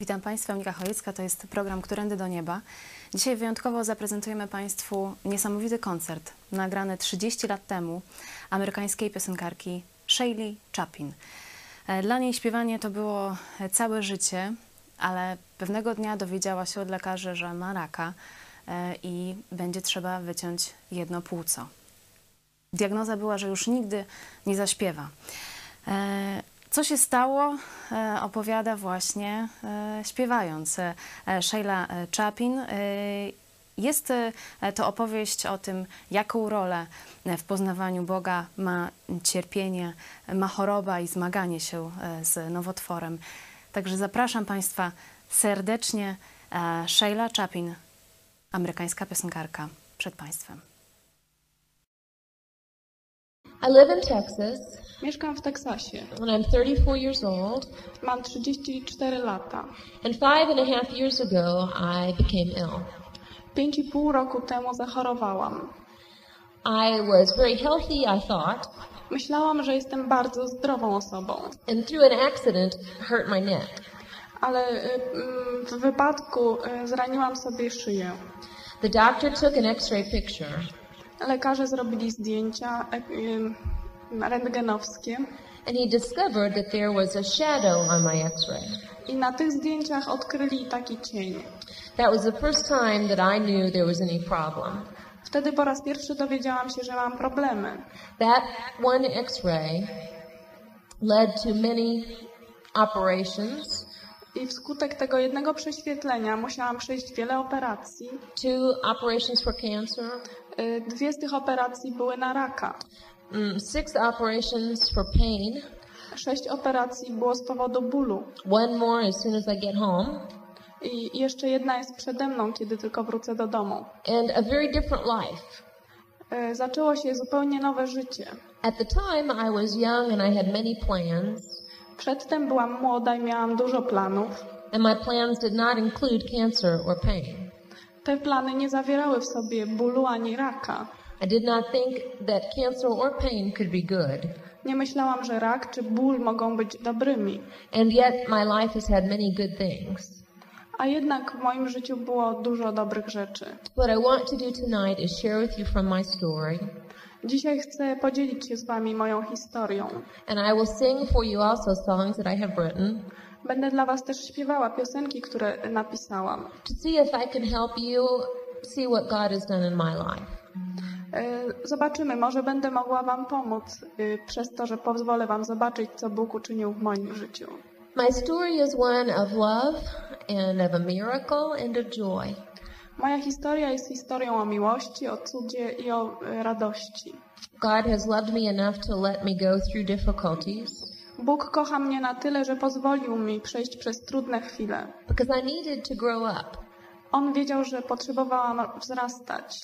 Witam Państwa, Monika Chojecka, to jest program Którędy do Nieba. Dzisiaj wyjątkowo zaprezentujemy Państwu niesamowity koncert, nagrany 30 lat temu amerykańskiej piosenkarki Shaylee Chapin. E, Dla niej śpiewanie to było całe życie, ale pewnego dnia dowiedziała się od lekarzy, że ma raka e, i będzie trzeba wyciąć jedno płuco. Diagnoza była, że już nigdy nie zaśpiewa. Co się stało, e, opowiada właśnie e, śpiewając e, Sheila Chapin. Jest to opowieść o tym, jaką rolę w poznawaniu Boga ma cierpienie, ma choroba i zmaganie się z nowotworem. Także zapraszam Państwa serdecznie. Sheila Chapin, amerykańska piosenkarka, przed Państwem. I live in Texas Mieszkam w Teksasie. and I'm 34 years old. Mam 34 lata. And five and a half years ago, I became ill. Pięć i pół roku temu zachorowałam. I was very healthy, I thought, Myślałam, że jestem bardzo zdrową osobą, and through an accident, hurt my neck. ale y, w wypadku y, zraniłam sobie szyję. The doctor took an x-ray picture, Lekarze zrobili zdjęcia rentgenowskie and he discovered that there was a shadow on my x-ray. i na tych zdjęciach odkryli taki cień. That was the first time that I knew there was any problem. Wtedy po raz pierwszy dowiedziałam się, że mam problemy. That one x-ray led to many operations, I wskutek tego jednego prześwietlenia musiałam przejść wiele operacji. two operations for cancer, Dwie z tych operacji były na raka. mm, six operations for pain, Sześć operacji było z powodu bólu. one more as soon as I get home, I jeszcze jedna jest przede mną, kiedy tylko wrócę do domu. and a very different life. E, Zaczęło się zupełnie nowe życie. At the time, I was young and I had many plans, Przedtem byłam młoda i miałam dużo planów. and my plans did not include cancer or pain. Te plany nie zawierały w sobie bólu ani raka. I did not think that cancer or pain could be good, Nie myślałam, że rak czy ból mogą być dobrymi. and yet my life has had many good things. A jednak w moim życiu było dużo dobrych rzeczy. What I want to do tonight is share with you from my story, Dzisiaj chcę podzielić się z Wami moją historią. and I will sing for you also songs that I have written Będę dla Was też śpiewała piosenki, które napisałam. to see if I can help you see what God has done in my life. E, Zobaczymy, może będę mogła Wam pomóc y, przez to, że pozwolę Wam zobaczyć, co Bóg uczynił w moim życiu. My story is one of love and of a miracle and of joy. Moja historia jest historią o miłości, o cudzie i o e, radości. God has loved me enough to let me go through difficulties Bóg kocha mnie na tyle, że pozwolił mi przejść przez trudne chwile. because I needed to grow up. On wiedział, że potrzebowałam wzrastać.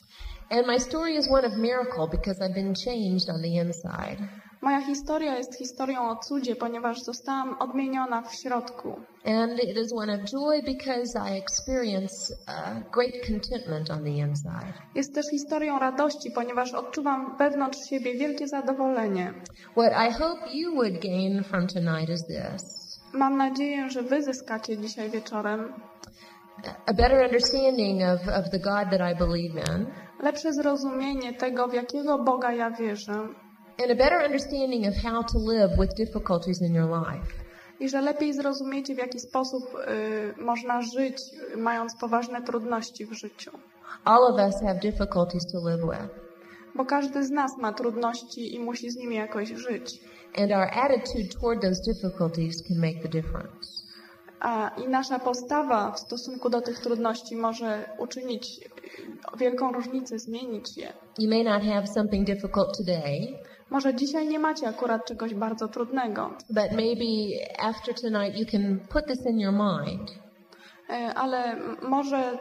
And my story is one of miracle because I've been changed on the inside. Moja historia jest historią o cudzie, ponieważ zostałam odmieniona w środku. And it is one of joy because I experience uh, great contentment on the inside. Jest też historią radości, ponieważ odczuwam wewnątrz siebie wielkie zadowolenie. What I hope you would gain from tonight is this Mam nadzieję, że wy zyskacie dzisiaj wieczorem a better understanding of, of the God that I believe in, lepsze zrozumienie tego, w jakiego Boga ja wierzę and a better understanding of how to live with difficulties in your life. i że lepiej zrozumiecie, w jaki sposób y, można żyć, mając poważne trudności w życiu. All of us have difficulties to live with, Bo każdy z nas ma trudności i musi z nimi jakoś żyć. and our attitude toward those difficulties can make the difference. A, I nasza postawa w stosunku do tych trudności może uczynić wielką różnicę, zmienić je. You may not have something difficult today, Może dzisiaj nie macie akurat czegoś bardzo trudnego, but maybe after tonight you can put this in your mind, y, ale może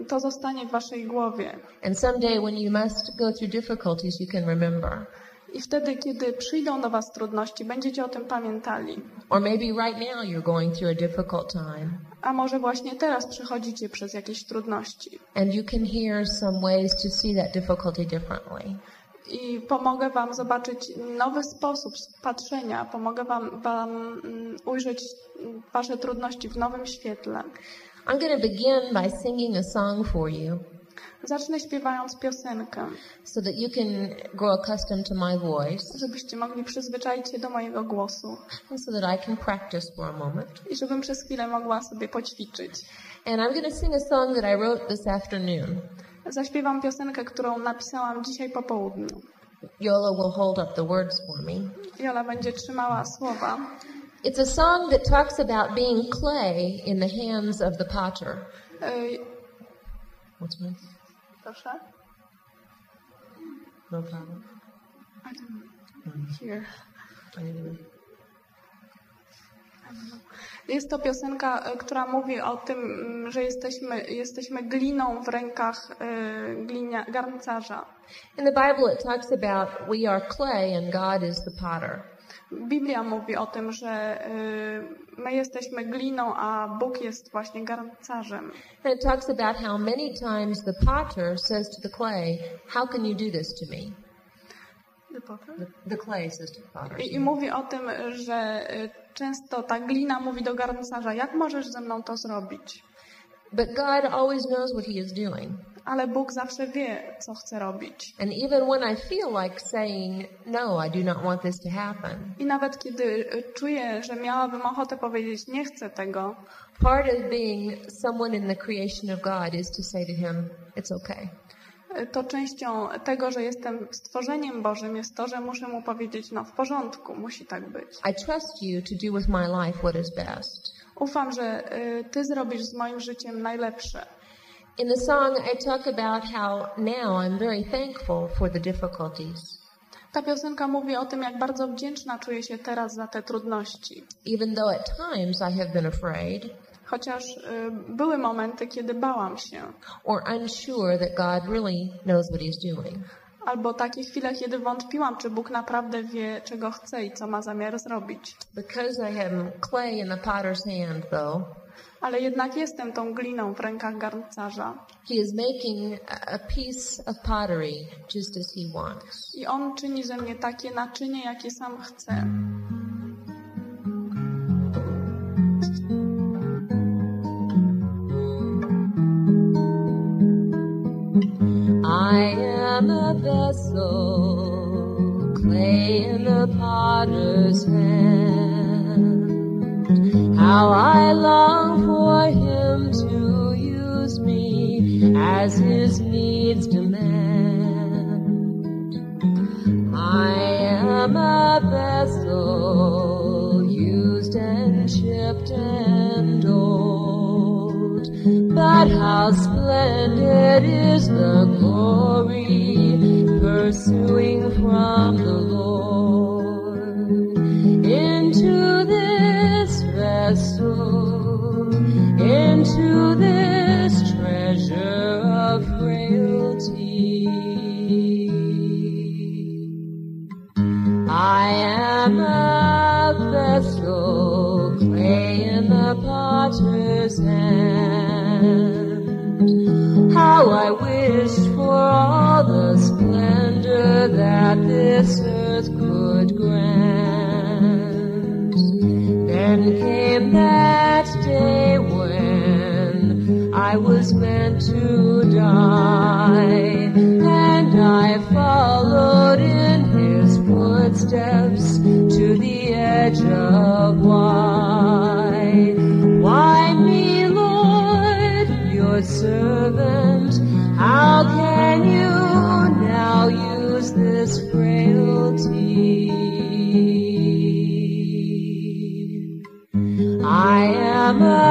y, to zostanie w waszej głowie. and someday when you must go through difficulties, you can remember. I wtedy, kiedy przyjdą do was trudności, będziecie o tym pamiętali. Or maybe right now you're going through a difficult time, A może właśnie teraz przechodzicie przez jakieś trudności. and you can hear some ways to see that difficulty differently. I pomogę Wam zobaczyć nowy sposób patrzenia, pomogę Wam, wam mm, ujrzeć Wasze trudności w nowym świetle. I'm going to begin by singing a song for you Zacznę śpiewając piosenkę, so that you can grow accustomed to my voice żebyście mogli przyzwyczaić się do mojego głosu and so that I can practice for a moment. i żebym przez chwilę mogła sobie poćwiczyć. And I'm going to sing a song that I wrote this afternoon. Zaśpiewam piosenkę, którą napisałam dzisiaj po południu. Yola will hold up the words for me. Jola będzie trzymała słowa. It's a song that talks about being clay in the hands of the potter. Ej, What's mine? proszę. No problem. I don't know. Mm. Here. Jest to piosenka, e, która mówi o tym, mm, że jesteśmy, jesteśmy gliną w rękach e, glinia, garncarza. In the Bible, it talks about we are clay and God is the potter. Biblia mówi o tym, że e, my jesteśmy gliną, a Bóg jest właśnie garncarzem. And it talks about how many times the potter says to the clay, How can you do this to me? The, the clay says to the potter. I, I mówi o tym, że często ta glina mówi do garncarza, jak możesz ze mną to zrobić? But God always knows what He is doing. Ale Bóg zawsze wie, co chce robić. And even when I feel like saying, No, I do not want this to happen, I nawet kiedy e, czuję, że miałabym ochotę powiedzieć, nie chcę tego, part of being someone in the creation of God is to say to Him, It's okay. To częścią tego, że jestem stworzeniem Bożym jest to, że muszę mu powiedzieć, no w porządku, musi tak być. I trust you to do with my life what is best. Ufam, że y, Ty zrobisz z moim życiem najlepsze. In the song, I talk about how now I'm very thankful for the difficulties. Ta piosenka mówi o tym, jak bardzo wdzięczna czuję się teraz za te trudności. Even though at times I have been afraid Chociaż y, były momenty, kiedy bałam się, or unsure that God really knows what He's doing. albo takie chwile, kiedy wątpiłam, czy Bóg naprawdę wie, czego chce i co ma zamiar zrobić. Because I am clay in the potter's hand, though, Ale jednak jestem tą gliną w rękach garncarza He is making a piece of pottery just as He wants. i On czyni ze mnie takie naczynie, jakie sam chce. I am a vessel, clay in the potter's hand. How I long for him to use me as his needs demand. I am a vessel, used and chipped and. But how splendid is the glory pursuing from the Lord into this vessel, into this treasure of frailty. I am a vessel, clay in the potter's hand. How I wished for all the splendor that this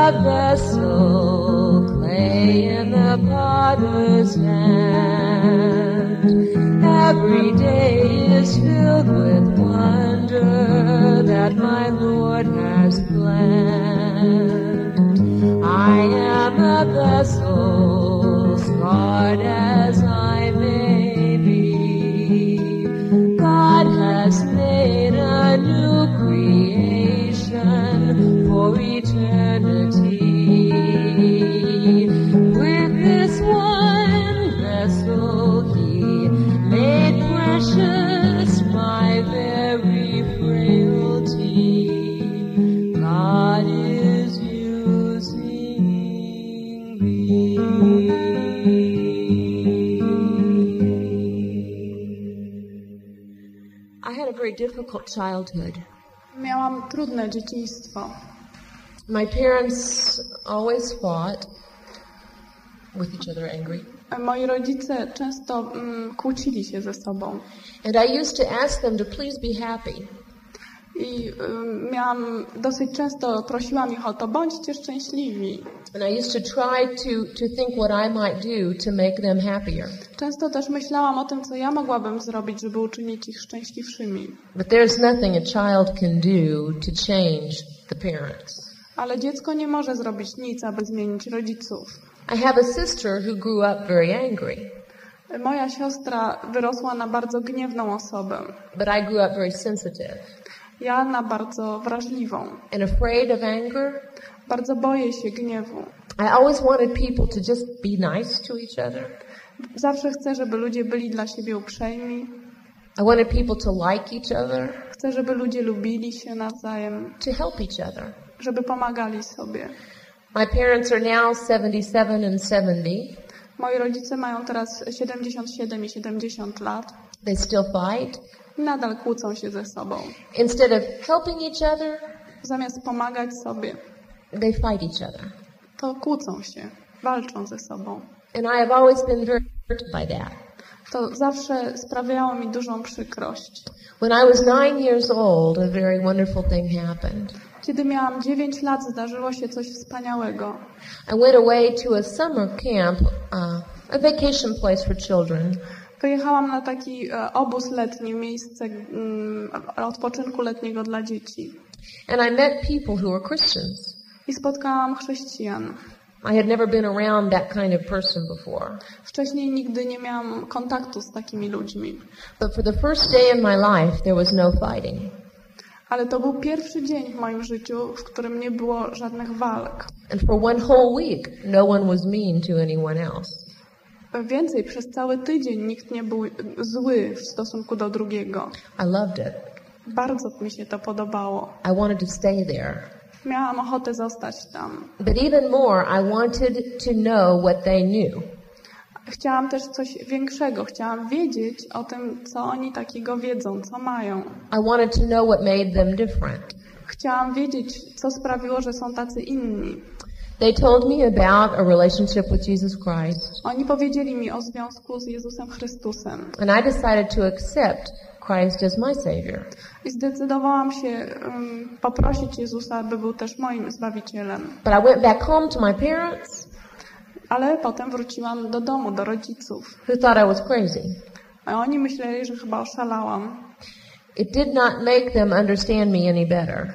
a vessel, clay in the potter's hand. Every day is filled with wonder that my Lord has planned. I am a vessel, difficult childhood. Miałam trudne dzieciństwo. My parents always fought with each other angry. Moi rodzice często mm, kłócili się ze sobą. And I used to ask them to please be happy. I y, miałam dosyć często prosiłam ich o to, bądźcie szczęśliwi. And I used to try to, to think what I might do to make them happier. Często też myślałam o tym, co ja mogłabym zrobić, żeby uczynić ich szczęśliwszymi. But there's nothing a child can do to change the parents. Ale dziecko nie może zrobić nic, aby zmienić rodziców. I have a sister who grew up very angry, Moja siostra wyrosła na bardzo gniewną osobę. but I grew up very sensitive Ja na bardzo wrażliwą. and afraid of anger. Bardzo boję się gniewu. I always wanted people to just be nice to each other. Zawsze chcę, żeby ludzie byli dla siebie uprzejmi. I wanted people to like each other, Chcę, żeby ludzie lubili się nawzajem, to help each other. żeby pomagali sobie. My parents are now 77 and 70. Moi rodzice mają teraz 77 i 70 lat. They still fight. Nadal kłócą się ze sobą. Instead of helping each other, Zamiast pomagać sobie, they fight each other. to kłócą się, walczą ze sobą. And I have always been very hurt by that. To zawsze sprawiało mi dużą przykrość. When I was nine years old, a very wonderful thing happened. Kiedy miałam 9 lat, zdarzyło się coś wspaniałego. I went away to a summer camp, uh, a vacation place for children, Pojechałam na taki e, obóz letni, miejsce odpoczynku letniego dla dzieci. and I met people who were Christians. I spotkałam chrześcijan. I had never been around that kind of person before. Wcześniej nigdy nie miałam kontaktu z takimi ludźmi. But for the first day in my life, there was no fighting. Ale to był pierwszy dzień w moim życiu, w którym nie było żadnych walk. And for one whole week, no one was mean to anyone else. Więcej, przez cały tydzień nikt nie był zły w stosunku do drugiego. I loved it. Bardzo mi się to podobało. I wanted to stay there. Miałam ochotę zostać tam. But even more, I wanted to know what they knew. Chciałam też coś większego. Chciałam wiedzieć o tym, co oni takiego wiedzą, co mają. I wanted to know what made them different. Chciałam wiedzieć, co sprawiło, że są tacy inni. They told me about a relationship with Jesus Christ, Oni powiedzieli mi o związku z Jezusem Chrystusem. and I decided to accept Christ as my Savior. I zdecydowałam się um, poprosić Jezusa, aby był też moim Zbawicielem. But I went back home to my parents, Ale potem wróciłam do domu, do rodziców. who thought I was crazy. A oni myśleli, że chyba oszalałam. It did not make them understand me any better.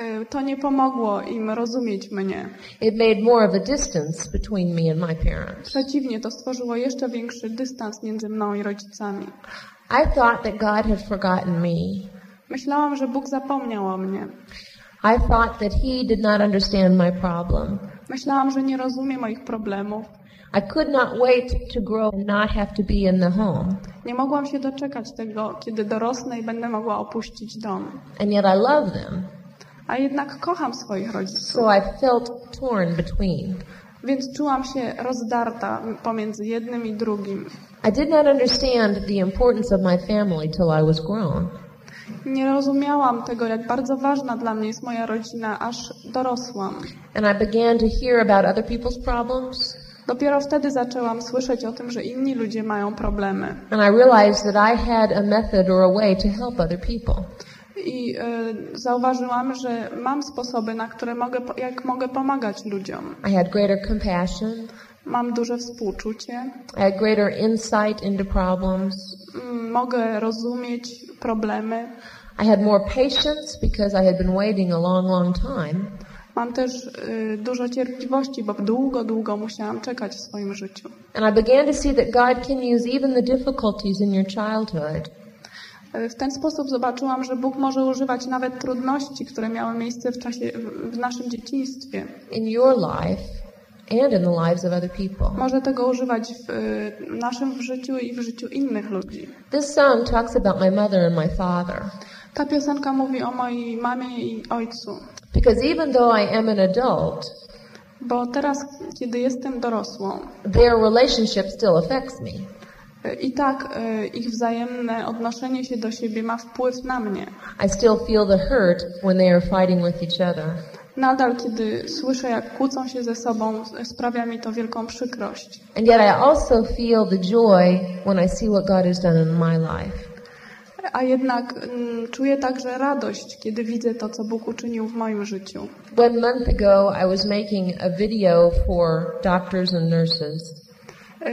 Y, To nie pomogło im rozumieć mnie. It made more of a distance between me and my parents. Przeciwnie, to stworzyło jeszcze większy dystans między mną i rodzicami. I thought that God had forgotten me. Myślałam, że Bóg zapomniał o mnie. I thought that He did not understand my problem. Myślałam, że nie rozumie moich problemów. I could not wait to grow and not have to be in the home. Nie mogłam się doczekać tego, kiedy dorosnę i będę mogła opuścić dom. And yet I love them. A jednak kocham swoich rodziców, So I felt torn between. więc czułam się rozdarta pomiędzy jednym i drugim. I did not understand the importance of my family till I was grown. Nie rozumiałam tego, jak bardzo ważna dla mnie jest moja rodzina, aż dorosłam. And I began to hear about other people's problems. Dopiero wtedy zaczęłam słyszeć o tym, że inni ludzie mają problemy. And I realized that I had a method or a way to help other people. I y, zauważyłam, że mam sposoby, na które mogę, jak mogę pomagać ludziom. I had greater compassion. Mam duże współczucie, I had greater insight into problems. mm, mogę rozumieć problemy. I had more patience because I had been waiting a long, long time. Mam też y, dużo cierpliwości, bo długo, długo musiałam czekać w swoim życiu. And I began to see that God can use even the difficulties in your childhood W ten sposób zobaczyłam, że Bóg może używać nawet trudności, które miały miejsce w czasie w, naszym dzieciństwie, in your life and in the lives of other people. Może tego używać w y, naszym życiu i w życiu innych ludzi. This song talks about my mother and my father. Ta piosenka mówi o mojej mamie i ojcu. Because even though I am an adult, Bo teraz, kiedy jestem dorosłą, their relationship still affects me. I tak y, ich wzajemne odnoszenie się do siebie ma wpływ na mnie. I still feel the hurt when they are fighting with each other. Nadal, kiedy słyszę, jak kłócą się ze sobą, sprawia mi to wielką przykrość. And yet I also feel the joy when I see what God has done in my life. A jednak mm, czuję także radość, kiedy widzę to, co Bóg uczynił w moim życiu. One month ago, I was making a video for doctors and nurses.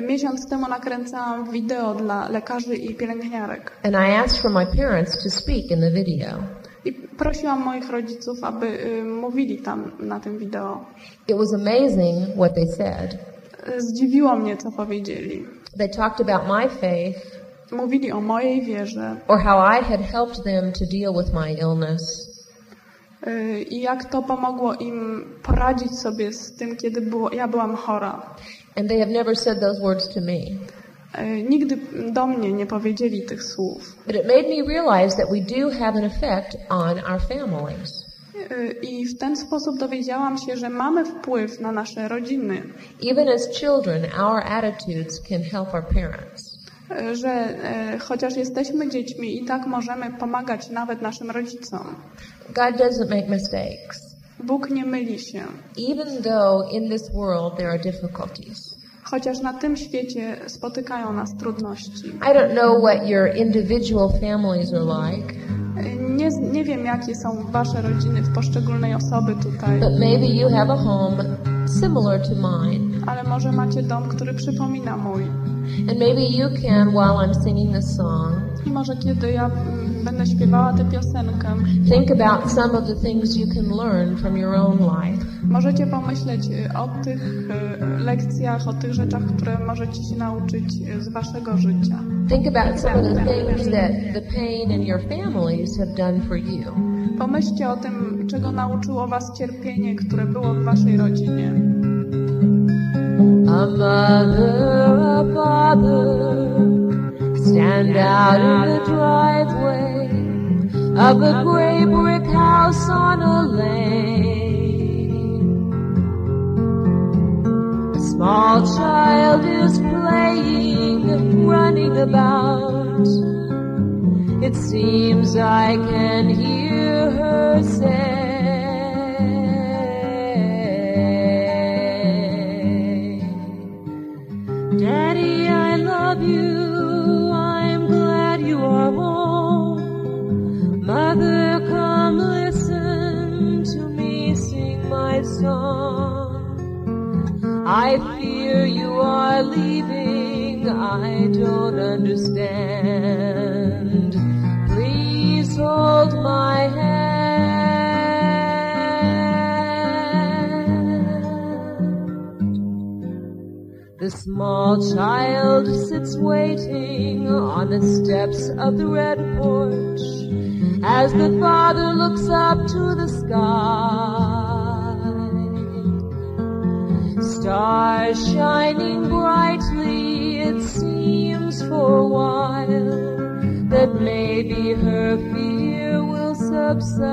Miesiąc temu nakręcałam wideo dla lekarzy i pielęgniarek. And I asked for my parents to speak in the video. I prosiłam moich rodziców, aby y, mówili tam na tym wideo. It was amazing what they said. Y, Zdziwiło mnie, co powiedzieli. They talked about my faith Mówili o mojej wierze or how I had helped them to deal with my illness. y, i jak to pomogło im poradzić sobie z tym, kiedy było, ja byłam chora. And they have never said those words to me. Y, Nigdy do mnie nie powiedzieli tych słów. But it made me realize that we do have an effect on our families. Y, I w ten sposób dowiedziałam się, że mamy wpływ na nasze rodziny, Even as children, our attitudes can help our parents. y, że y, chociaż jesteśmy dziećmi, i tak możemy pomagać nawet naszym rodzicom. God doesn't make mistakes. Bóg nie myli się. Even though in this world there are difficulties. Chociaż na tym świecie spotykają nas trudności. I don't know what your individual families are like, Nie, nie wiem, jakie są wasze rodziny w poszczególnej osoby tutaj, but maybe you have a home similar to mine. ale może macie dom, który przypomina mój. And maybe you can, while I'm singing this song, może kiedy ja mm, będę śpiewała tę piosenkę, think about some of the things you can learn from your own life. możecie pomyśleć y, o tych y, lekcjach, o tych rzeczach, które możecie się nauczyć y, z waszego życia. Think about some of the things that the pain in your families have done for you. Pomyślcie o tym, czego nauczyło was cierpienie, które było w waszej rodzinie. A mother, a father stand out in the driveway of a gray brick house on a lane. A small child is playing, running about. It seems I can hear her say, I fear you are leaving. I don't understand. Please hold my hand. The small child sits waiting on the steps of the red porch as the father looks up to the sky. Stars shining brightly, it seems for a while that maybe her fear will subside.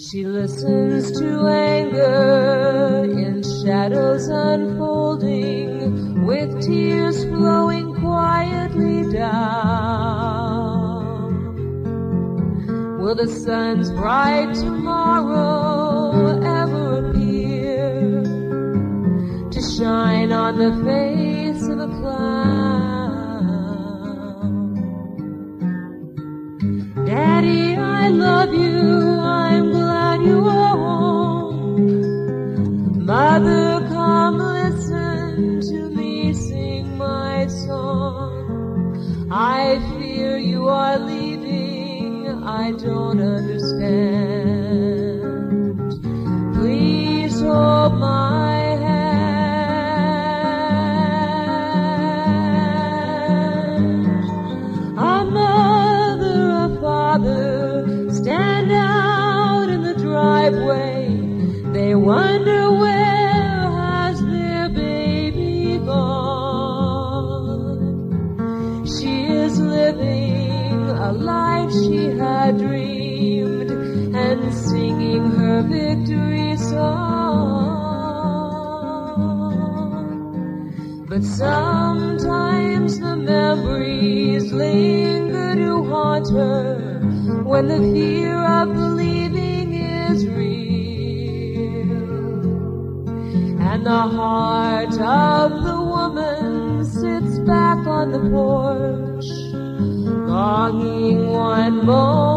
She listens to anger in shadows unfolding, with tears flowing quietly down. Will the sun's bright tomorrow ever appear to shine on the face of a clown? Daddy, I love you. I don't understand. The heart of the woman sits back on the porch, longing one moment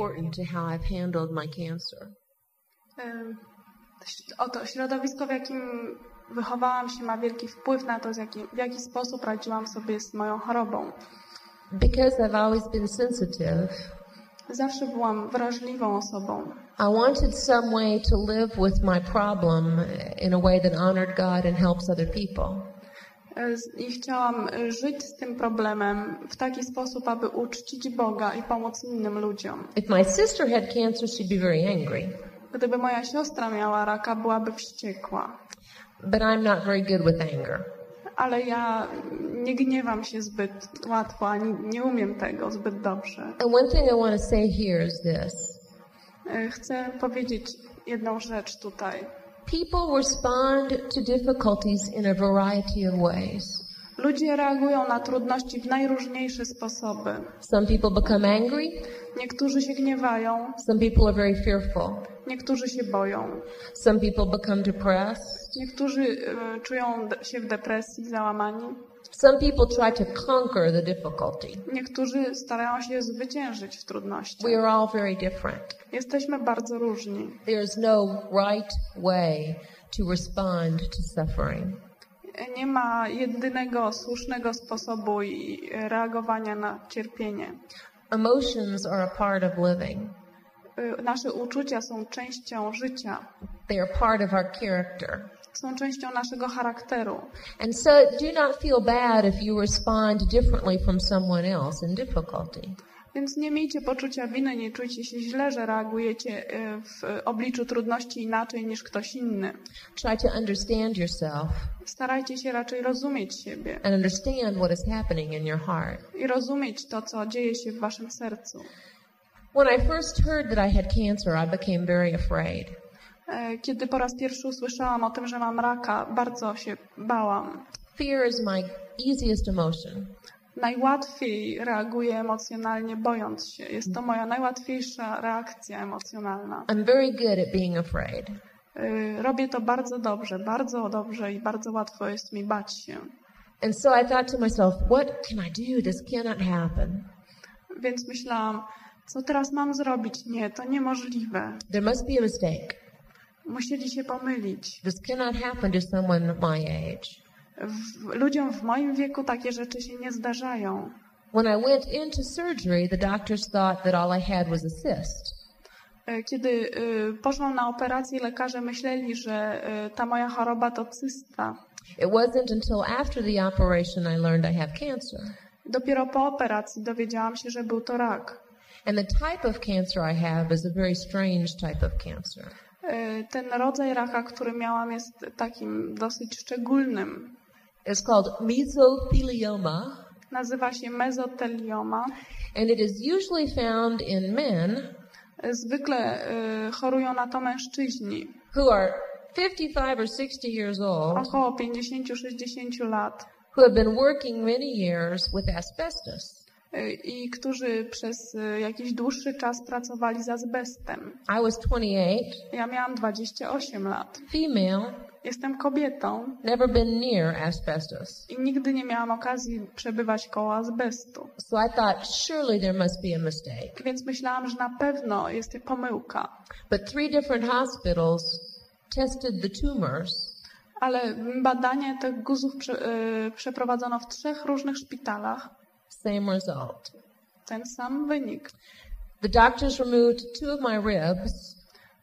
important to how I've handled my cancer. Oto środowisko, w jakim wychowałam się, ma wielki wpływ na to, jaki, w jaki sposób radziłam sobie z moją chorobą. Because I've always been sensitive, Zawsze byłam wrażliwą osobą. I wanted some way to live with my problem in a way that honored God and helps other people. Z- I chciałam y, żyć z tym problemem w taki sposób, aby uczcić Boga i pomóc innym ludziom. If my sister had cancer, she'd be very angry. Gdyby moja siostra miała raka, byłaby wściekła. But I'm not very good with anger. Ale ja nie gniewam się zbyt łatwo, ani nie umiem tego zbyt dobrze. And one thing I want to say here is this. Y, Chcę powiedzieć jedną rzecz tutaj. People respond to difficulties in a variety of ways. Ludzie reagują na trudności w najróżniejsze sposoby. Some people become angry. Niektórzy się gniewają, Some people are very fearful. niektórzy się boją, Some people become depressed. niektórzy y, czują się w depresji, załamani, Some people try to conquer the difficulty. niektórzy starają się zwyciężyć w trudnościach. We are all very different. Jesteśmy bardzo różni. There is no right way to respond to suffering. Nie ma jedynego słusznego sposobu reagowania na cierpienie. Emotions are a part of living. Y, Nasze uczucia są częścią życia, They are part of our character. Są częścią naszego charakteru. And so do not feel bad if you respond differently from someone else in difficulty. Więc nie miejcie poczucia winy, nie czujcie się źle, że reagujecie y, w obliczu trudności inaczej niż ktoś inny. Try to understand yourself Starajcie się raczej rozumieć siebie and understand what is happening in your heart. i rozumieć to, co dzieje się w waszym sercu. When I first heard that I had cancer, I became very afraid. E, Kiedy po raz pierwszy usłyszałam o tym, że mam raka, bardzo się bałam. Fear is my easiest emotion. Najłatwiej reaguję emocjonalnie, bojąc się. Jest to moja najłatwiejsza reakcja emocjonalna. I'm very good at being afraid. Y, Robię to bardzo dobrze, bardzo dobrze i bardzo łatwo jest mi bać się. And so I thought to myself, what can I do? This cannot happen. Więc myślałam, co teraz mam zrobić? Nie, to niemożliwe. There must be a mistake. Musieli się pomylić. This cannot happen to someone my age. W, ludziom w moim wieku takie rzeczy się nie zdarzają. When I went into surgery, the doctors thought that all I had was a cyst. E, Kiedy y, poszłam na operację, lekarze myśleli, że y, ta moja choroba to cysta. It wasn't until after the operation I learned I have cancer. Dopiero po operacji dowiedziałam się, że był to rak. And the type of cancer I have is a very strange type of cancer. E, Ten rodzaj raka, który miałam, jest takim dosyć szczególnym. It's called mesothelioma, Nazywa się mezotelioma. and it is usually found in men Zwykle y, chorują na to mężczyźni who are 55 or 60 years old około 50-60 lat who have been working many years with asbestos. I którzy przez y, jakiś dłuższy czas pracowali z azbestem. I was 28, Ja miałam 28 lat. female, Jestem kobietą never been near asbestos. i nigdy nie miałam okazji przebywać koło azbestu. So I thought, surely there must be a mistake. Więc myślałam, że na pewno jest pomyłka. But three different hospitals tested the tumors Ale badanie tych guzów y, przeprowadzono w trzech różnych szpitalach. Same result. Ten sam wynik. The doctors removed two of my ribs,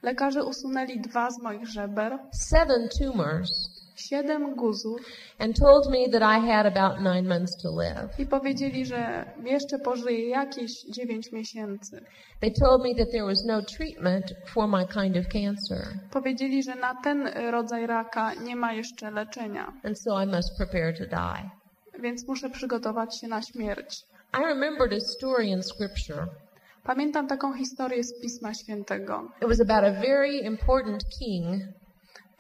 Lekarze usunęli dwa z moich żeber, seven tumors, siedem guzów and told me that I had about nine months to live. i powiedzieli, że jeszcze pożyję jakieś dziewięć miesięcy. They told me that there was no treatment for my kind of cancer, Powiedzieli, że na ten rodzaj raka nie ma jeszcze leczenia, and so I must prepare to die. Więc muszę przygotować się na śmierć. I remembered a story in Scripture. Pamiętam taką historię z Pisma Świętego. It was about a very important king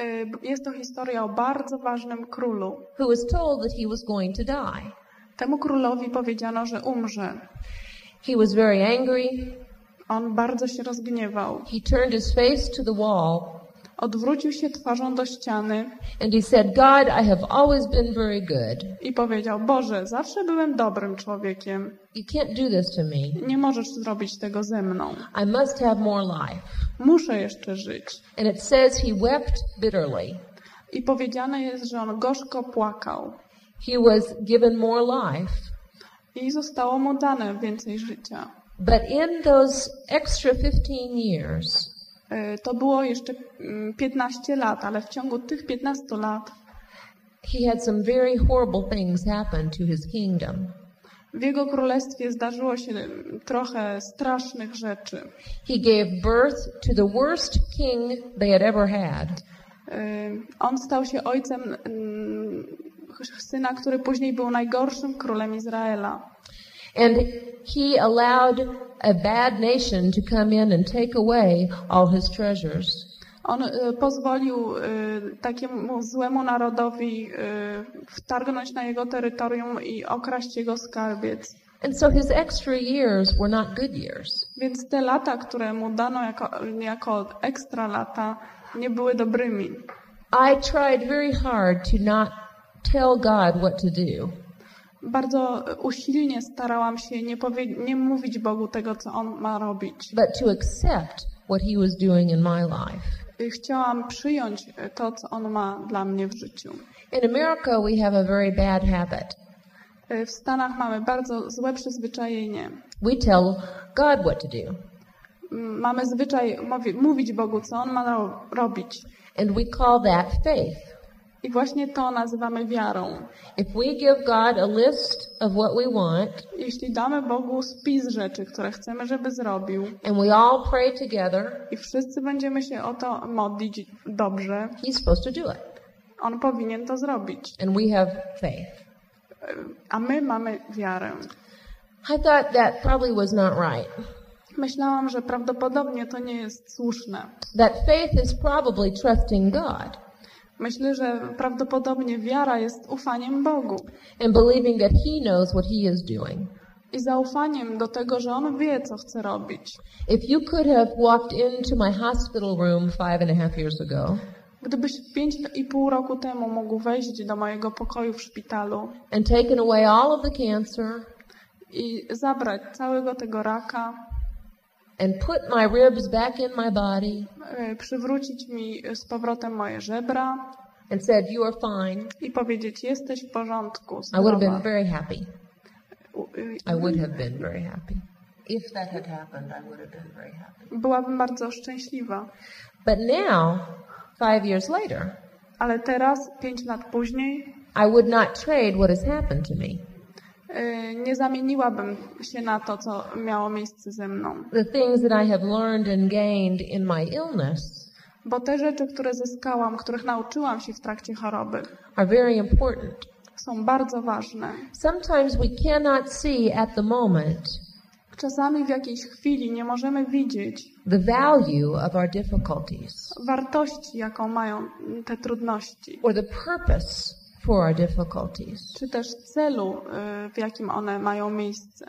Y, Jest to historia o bardzo ważnym królu. who was told that he was going to die. Temu królowi powiedziano, że umrze. He was very angry. On bardzo się rozgniewał. He turned his face to the wall Odwrócił się twarzą do ściany and he said, God, I have always been very good. i powiedział: Boże, zawsze byłem dobrym człowiekiem. You can't do this to me. Nie możesz zrobić tego ze mną. I must have more life. Muszę jeszcze żyć. And it says he wept bitterly. I powiedziane jest, że on gorzko płakał. He was given more life. I zostało mu dane więcej życia. But in those extra 15 years, To było jeszcze mm, 15 lat, ale w ciągu tych 15 lat he had some very horrible things happen to his kingdom. w jego królestwie zdarzyło się mm, trochę strasznych rzeczy. He gave birth to the worst king they had ever had. Y, On stał się ojcem mm, syna, który później był najgorszym królem Izraela. And he allowed a bad nation to come in and take away all his treasures. On y, pozwolił y, takiemu złemu narodowi y, wtargnąć na jego terytorium i okraść jego skarbiec. And so his extra years were not good years. Więc te lata, które mu dano jako, jako ekstra lata, nie były dobrymi. I tried very hard to not tell God what to do. Bardzo usilnie starałam się nie, powie- nie mówić Bogu tego, co On ma robić. but to accept what he was doing in my life. Y, Chciałam przyjąć to, co On ma dla mnie w życiu. In America, we have a very bad habit. Y, W Stanach mamy bardzo złe przyzwyczajenie. We tell God what to do, M- Mamy zwyczaj mówić Bogu, co On ma ro- robić. and we call that faith. I właśnie to nazywamy wiarą. If we give God a list of what we want, Jeśli damy Bogu spis rzeczy, które chcemy, żeby zrobił, and we all pray together, i wszyscy będziemy się o to modlić dobrze, He's supposed to do it. On powinien to zrobić. And we have faith. A my mamy wiarę. I thought that probably was not right. Myślałam, że prawdopodobnie to nie jest słuszne. That faith is probably trusting God Myślę, że prawdopodobnie wiara jest ufaniem Bogu and believing that He knows what He is doing. i zaufaniem do tego, że On wie, co chce robić. If you could have walked into my hospital room five and a half years ago Gdybyś pięć i pół roku temu mógł wejść do mojego pokoju w szpitalu and taken away all of the cancer i zabrać całego tego raka, and put my ribs back in my body y, przywrócić mi z powrotem moje żebra and said, You are fine, i powiedzieć, jesteś w porządku, I would have been zdrowa. very happy. Y, I would have been very happy. If that had happened, I would have been very happy. Byłabym bardzo szczęśliwa. But now, five years later, Ale teraz, pięć lat później, I would not trade what has happened to me. Y, nie zamieniłabym się na to, co miało miejsce ze mną. The things that I have learned and gained in my illness Bo te rzeczy, które zyskałam, których nauczyłam się w trakcie choroby, are very important. są bardzo ważne. Sometimes we cannot see at the moment Czasami w jakiejś chwili nie możemy widzieć the value of our difficulties wartości, jaką mają te trudności, or the purpose for difficulties. czy też celu, y, w jakim one mają miejsce.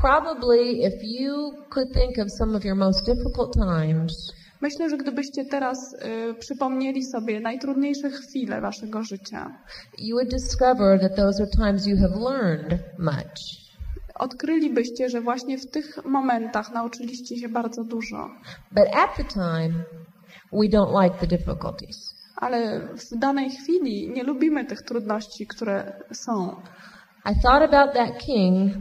Probably if you could think of some of your most difficult times, Myślę, że gdybyście teraz y, przypomnieli sobie najtrudniejsze chwile waszego życia, you would discover that those are times you have learned much. odkrylibyście, że właśnie w tych momentach nauczyliście się bardzo dużo. But at the time, we don't like the difficulties. Ale w danej chwili nie lubimy tych trudności, które są. I thought about that king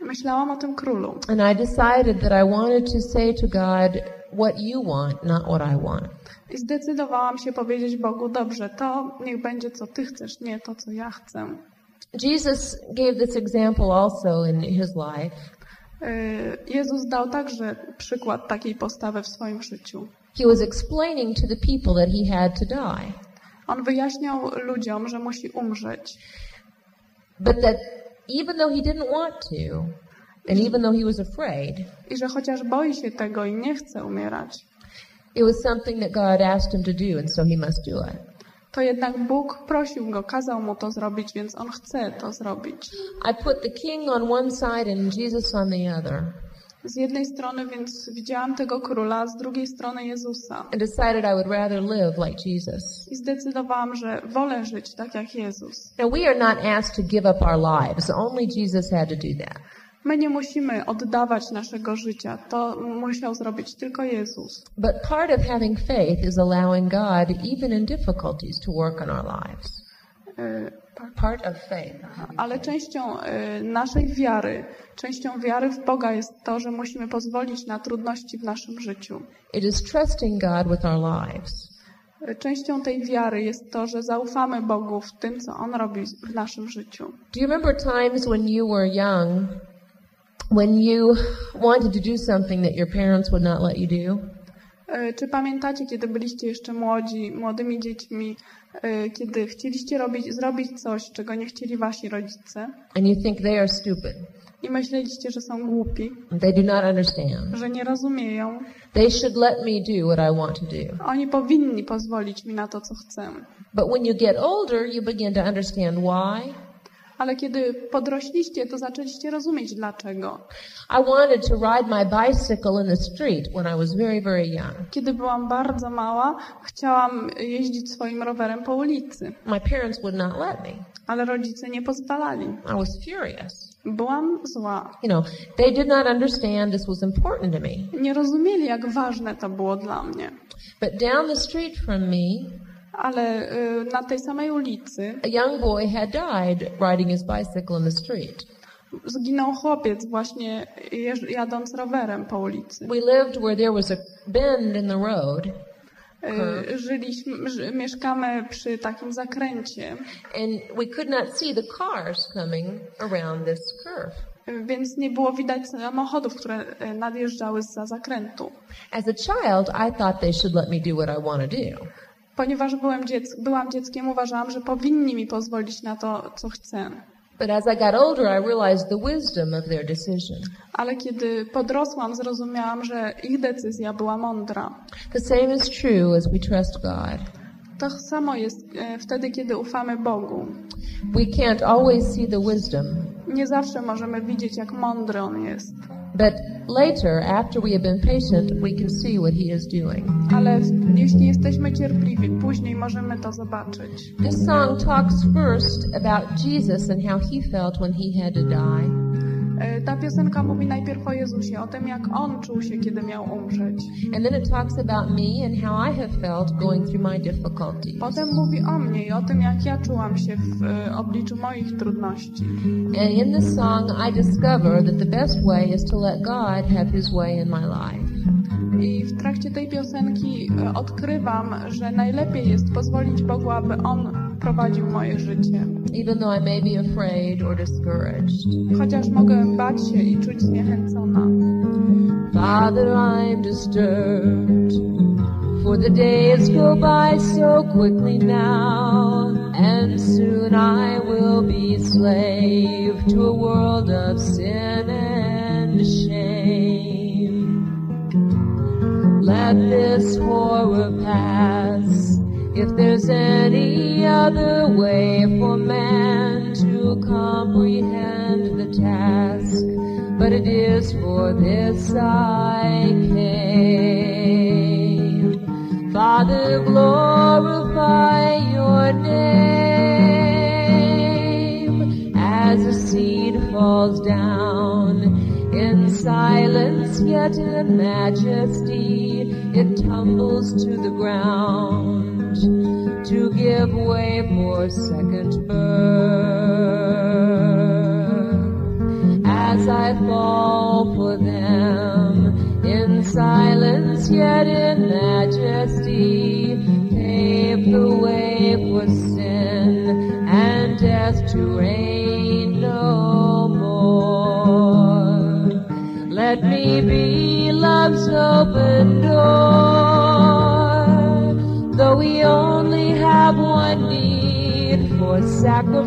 Myślałam o tym królu and I decided that I wanted to say to God, what you want, not what I want. i zdecydowałam się powiedzieć Bogu, dobrze, to niech będzie co ty chcesz, nie to, co ja chcę. Jesus gave this example also in his life. Y, Jezus dał także przykład takiej postawy w swoim życiu. He was explaining to the people that he had to die, On wyjaśniał ludziom, że musi umrzeć, but that even though he didn't want to, and even though he was afraid, i że chociaż boi się tego i nie chce umierać, it was something that God asked him to do, and so he must do it. to jednak Bóg prosił go, kazał mu to zrobić, więc on chce to zrobić. I put the king on one side and Jesus on the other, Z jednej strony więc widziałam tego króla, z drugiej strony Jezusa. and decided I would rather live like Jesus. I zdecydowałam, że wolę żyć tak jak Jezus. Now, we are not asked to give up our lives. Only Jesus had to do that. My nie musimy oddawać naszego życia. To musiał zrobić tylko Jezus. But part of having faith is allowing God, even in difficulties, to work on our lives. Y, Part of faith. Ale częścią y, naszej wiary, częścią wiary w Boga jest to, że musimy pozwolić na trudności w naszym życiu. It is trusting God with our lives. Y, Częścią tej wiary jest to, że zaufamy Bogu w tym, co On robi w naszym życiu. Do you remember times when you were young, when you wanted to do something that your parents would not let you do? Y, Czy pamiętacie, kiedy byliście jeszcze młodzi, młodymi dziećmi, y, kiedy chcieliście robić, zrobić coś, czego nie chcieli wasi rodzice And you think they are stupid. i myśleliście, że są głupi, They do not understand. że nie rozumieją? They should let me do what I want to do. Oni powinni pozwolić mi na to, co chcę. But when you get older, you begin to understand why. Ale kiedy podrośliście, to zaczęliście rozumieć dlaczego. I wanted to ride my bicycle in the street when I was very, very young. Kiedy byłam bardzo mała, chciałam jeździć swoim rowerem po ulicy, My parents would not let me. ale rodzice nie pozwalali. I was furious. Byłam zła. You know, they did not understand this was important to me. Nie rozumieli, jak ważne to było dla mnie. But down the street from me, Ale y, na tej samej ulicy a young boy had died riding his bicycle in the street. zginął chłopiec właśnie jadąc rowerem po ulicy. We lived where there was a bend in the road, Y, Żyliśmy, ży, mieszkamy przy takim zakręcie, and we could not see the cars coming around this curve. y, więc nie było widać samochodów, które nadjeżdżały za zakrętu. As a child, I thought they should let me do what I want to do. Ponieważ byłem dziec- byłam dzieckiem, uważałam, że powinni mi pozwolić na to, co chcę. But as I got older, I realized the wisdom of their decision. Ale kiedy podrosłam, zrozumiałam, że ich decyzja była mądra. The same is true as we trust God. To samo jest e, wtedy, kiedy ufamy Bogu. We can't always see the wisdom, Nie zawsze możemy widzieć, jak mądry On jest. but later, after we have been patient, we can see what He is doing. Ale jeśli jesteśmy cierpliwi, później możemy to zobaczyć. This song talks first about Jesus and how He felt when He had to die. E, Ta piosenka mówi najpierw o Jezusie, o tym, jak On czuł się, kiedy miał umrzeć. And then it talks about me and how I have felt going through my difficulties. Potem mówi o mnie i o tym, jak ja czułam się w e, obliczu moich trudności. And in this song, I discover that the best way is to let God have His way in my life. I w trakcie tej piosenki e, odkrywam, że najlepiej jest pozwolić Bogu, aby On prowadził moje życie. Even though I may be afraid or discouraged. Chociaż mogę bać się i czuć zniechęcona. Father, I'm disturbed, for the days go by so quickly now, and soon I will be slave to a world of sin and shame. Let this horror pass. If there's any other way for man to comprehend the task, but it is for this I came. Father, glorify your name as a seed falls down in silence, yet in majesty it tumbles to the ground to give way for second birth. As I fall for them in silence, yet in majesty, pave the way for sin and death to reign no more. Let me be love's open door, we only have one need for sacrifice.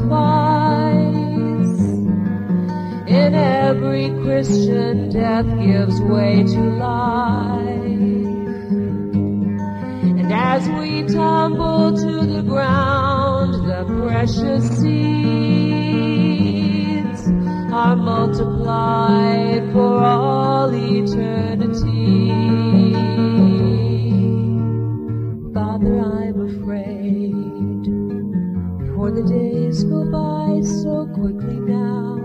In every Christian, death gives way to life. And as we tumble to the ground, the precious seeds are multiplied for all eternity. Father, I'm afraid, for the days go by so quickly now.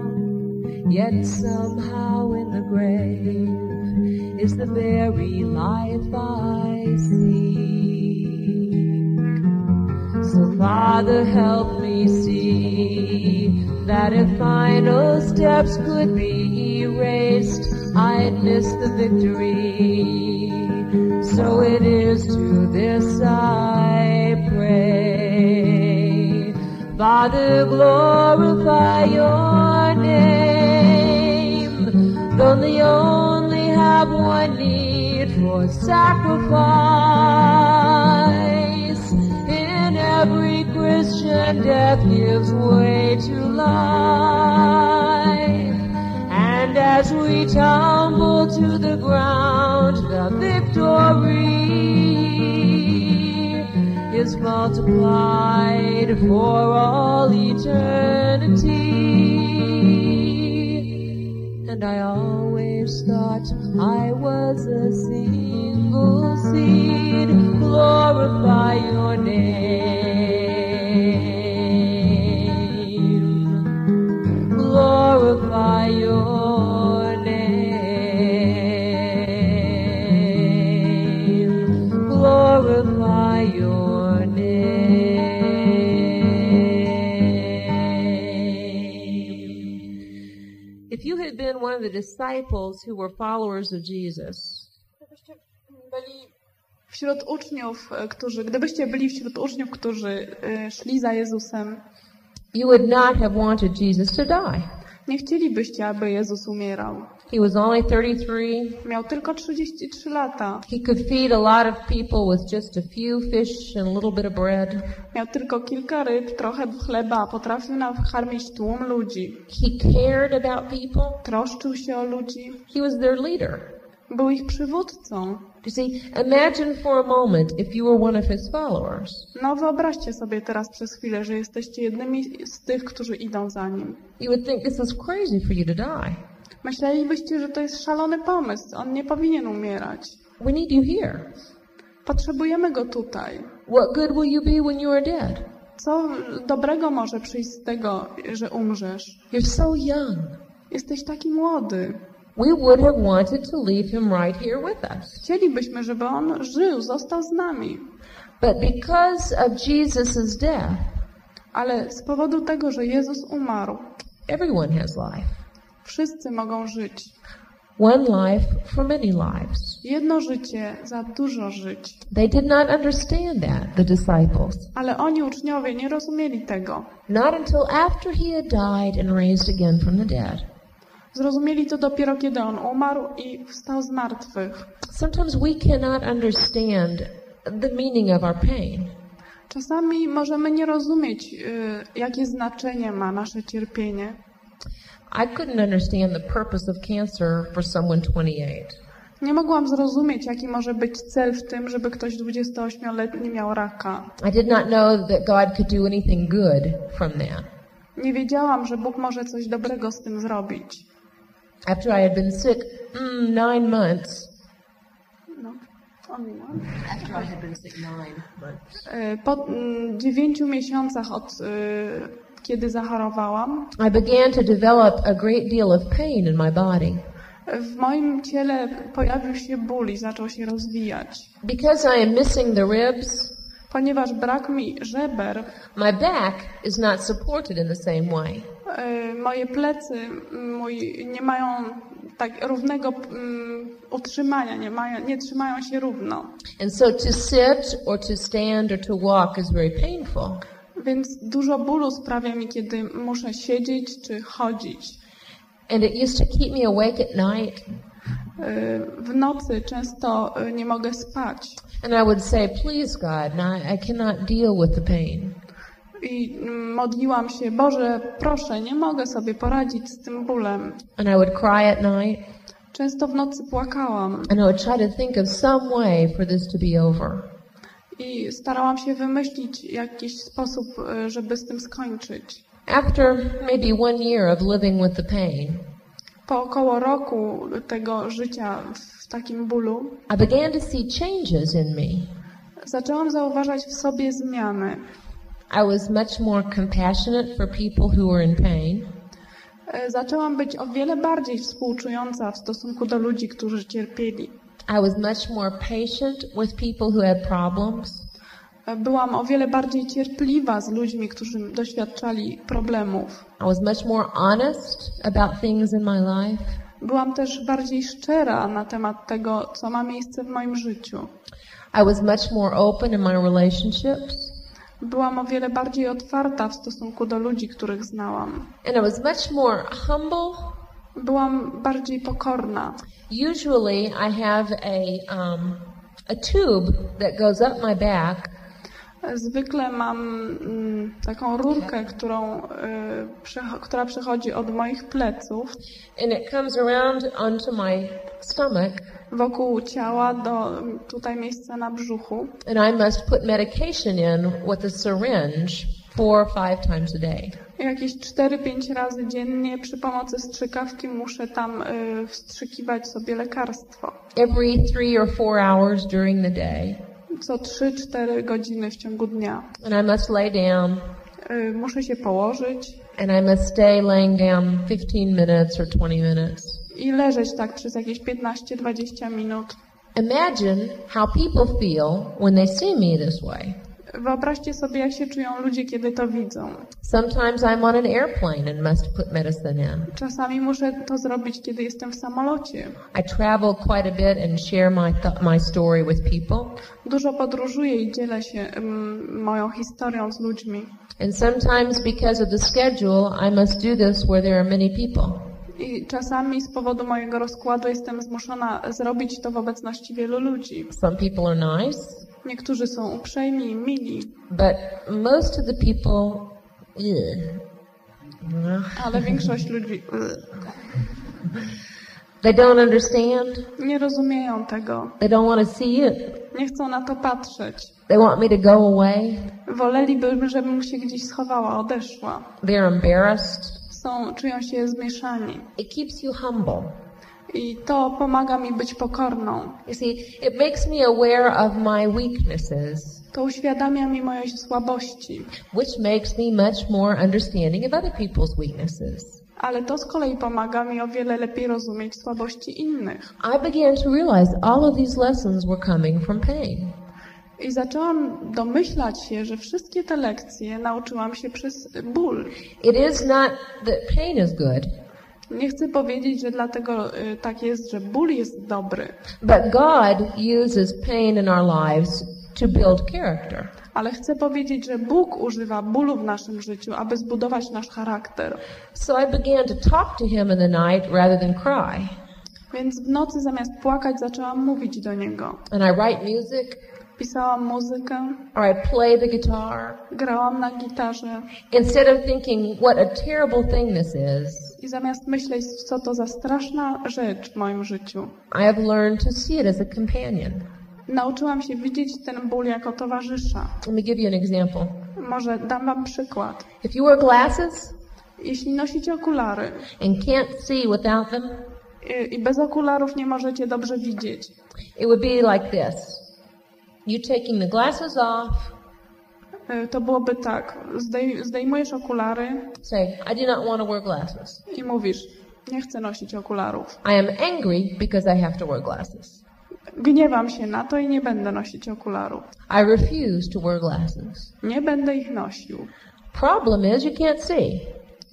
Yet somehow in the grave is the very life I seek. So Father, help me see that if final steps could be erased, I'd miss the victory. So it is to this I pray. Father, glorify your name, though they only have one need for sacrifice. In every Christian, death gives way to life. As we tumble to the ground, the victory is multiplied for all eternity. And I always thought I was a single seed. Glorify your name. The disciples who were followers of Jesus, Gdybyście byli wśród uczniów, e, którzy, gdybyście byli wśród uczniów, którzy e, szli za Jezusem, you would not have wanted Jesus to die. Nie chcielibyście, aby Jezus umierał. He was only 33. Miał tylko 33 lata. He could feed a lot of people with just a few fish and a little bit of bread. Miał tylko kilka ryb, trochę chleba, potrafił nakarmić tłum ludzi. He cared about people. Troszczył się o ludzi. He was their leader. Był ich przywódcą. You see, imagine for a moment if you were one of his followers. No wyobraźcie sobie teraz przez chwilę, że jesteście jednymi z tych, którzy idą za nim. You would think this is crazy for you to die. Myślelibyście, że to jest szalony pomysł. On nie powinien umierać. We need you here. Potrzebujemy go tutaj. What good will you be when you are dead? Co dobrego może przyjść z tego, że umrzesz? You're so young. Jesteś taki młody. We would have wanted to leave him right here with us. Chcielibyśmy, żeby on żył, został z nami. But because of Jesus' death, Ale z powodu tego, że Jezus umarł, everyone has life. wszyscy mogą żyć. One life for many lives. Jedno życie za dużo żyć. They did not understand that, the disciples. Ale oni, uczniowie, nie rozumieli tego. Not until after he had died and raised again from the dead. Zrozumieli to dopiero, kiedy on umarł i wstał z martwych. Sometimes we cannot understand the meaning of our pain. Czasami możemy nie rozumieć, y, jakie znaczenie ma nasze cierpienie. I couldn't understand the purpose of cancer for someone 28. Nie mogłam zrozumieć, jaki może być cel w tym, żeby ktoś 28-letni miał raka. I did not know that God could do anything good from that. Nie wiedziałam, że Bóg może coś dobrego z tym zrobić. After I had been sick mm, nine months, No. Only one? After I had been sick nine months. E, Po mm, dziewięciu miesiącach od e, kiedy zachorowałam, I began to develop a great deal of pain in my body. w moim ciele pojawił się ból i zaczął się rozwijać. Because I am missing the ribs, Ponieważ brak mi żeber, my back is not supported in the same way. E, moje plecy mój, nie mają tak równego mm, utrzymania, nie, mają, nie trzymają się równo. And so to sit or to stand or to walk is very painful. Więc dużo bólu sprawia mi, kiedy muszę siedzieć czy chodzić. And it used to keep me awake at night. E, W nocy często e, nie mogę spać. And I would say, please God, I cannot deal with the pain. I modliłam się, Boże, proszę, nie mogę sobie poradzić z tym bólem. And I would cry at night. Często w nocy płakałam And I would try to think of some way for this to be over. i starałam się wymyślić jakiś sposób, e, żeby z tym skończyć. After maybe one year of living with the pain, Po około roku tego życia w takim bólu I began to see changes in me. zaczęłam zauważać w sobie zmiany. I was much more compassionate for people who were in pain. E, Zaczęłam być o wiele bardziej współczująca w stosunku do ludzi, którzy cierpieli. I was much more patient with people who had problems. E, Byłam o wiele bardziej cierpliwa z ludźmi, którzy doświadczali problemów. I was much more honest about things in my life. Byłam też bardziej szczera na temat tego, co ma miejsce w moim życiu. I was much more open in my relationships. Byłam o wiele bardziej otwarta w stosunku do ludzi, których znałam. And I was much more humble. Byłam bardziej pokorna. Usually I have a, um, a tube that goes up my back Zwykle mam mm, taką rurkę, którą, y, która przechodzi od moich pleców and it comes around onto my stomach wokół ciała do tutaj miejsca na brzuchu. and I must put medication in with a syringe four or five times a day. Jakieś 4-5 razy dziennie przy pomocy strzykawki muszę tam y, wstrzykiwać sobie lekarstwo. Every three or four hours during the day. Co 3-4 godziny w ciągu dnia. And I must lay down Y, Muszę się położyć and I must stay laying down 15 minutes or 20 minutes. i leżeć tak przez jakieś 15-20 minut. Imagine how people feel when they see me this way. Wyobraźcie sobie, jak się czują ludzie, kiedy to widzą. Sometimes I'm on an airplane and must put medicine in. Czasami muszę to zrobić, kiedy jestem w samolocie. I travel quite a bit and share my my story with people. Dużo podróżuję i dzielę się mm, moją historią z ludźmi. And sometimes because of the schedule, I must do this where there are many people. I czasami z powodu mojego rozkładu jestem zmuszona zrobić to w obecności wielu ludzi. Some people are nice, Niektórzy są uprzejmi i mili, but most of the people, ale większość ludzi they don't understand. nie rozumieją tego. They don't want to see it. Nie chcą na to patrzeć. They want me to go away. Woleliby, żebym się gdzieś schowała, odeszła. They're embarrassed. Są, czują się zmieszani. It keeps you humble. I to pomaga mi być pokorną. You see, it makes me aware of my weaknesses, To uświadamia mi moje słabości. which makes me much more understanding of other people's weaknesses. Ale to z kolei pomaga mi o wiele lepiej rozumieć słabości innych. I began to realize all of these lessons were coming from pain. I zaczęłam domyślać się, że wszystkie te lekcje nauczyłam się przez ból. It is not that pain is good, Nie chcę powiedzieć, że dlatego y, tak jest, że ból jest dobry, but God uses pain in our lives to build character. ale chcę powiedzieć, że Bóg używa bólu w naszym życiu, aby zbudować nasz charakter. So I began to talk to Him in the night rather than cry. Więc w nocy zamiast płakać zaczęłam mówić do Niego. And I write music, Pisałam muzykę, or I play the guitar. grałam na gitarze Instead of thinking, what a terrible thing this is, i zamiast myśleć, co to za straszna rzecz w moim życiu, I have learned to see it as a companion. nauczyłam się widzieć ten ból jako towarzysza. Let me give you an example. Może dam Wam przykład. If you wear glasses Jeśli nosicie okulary and can't see without them, I, I bez okularów nie możecie dobrze widzieć. It would be like this. You taking the glasses off, Y, To byłoby tak, zdej, zdejmujesz okulary say, I do not want to wear glasses. i mówisz, nie chcę nosić okularów. I am angry because I have to wear glasses. Gniewam się na to i nie będę nosić okularów. I refuse to wear glasses. Nie będę ich nosił. Problem is you can't see.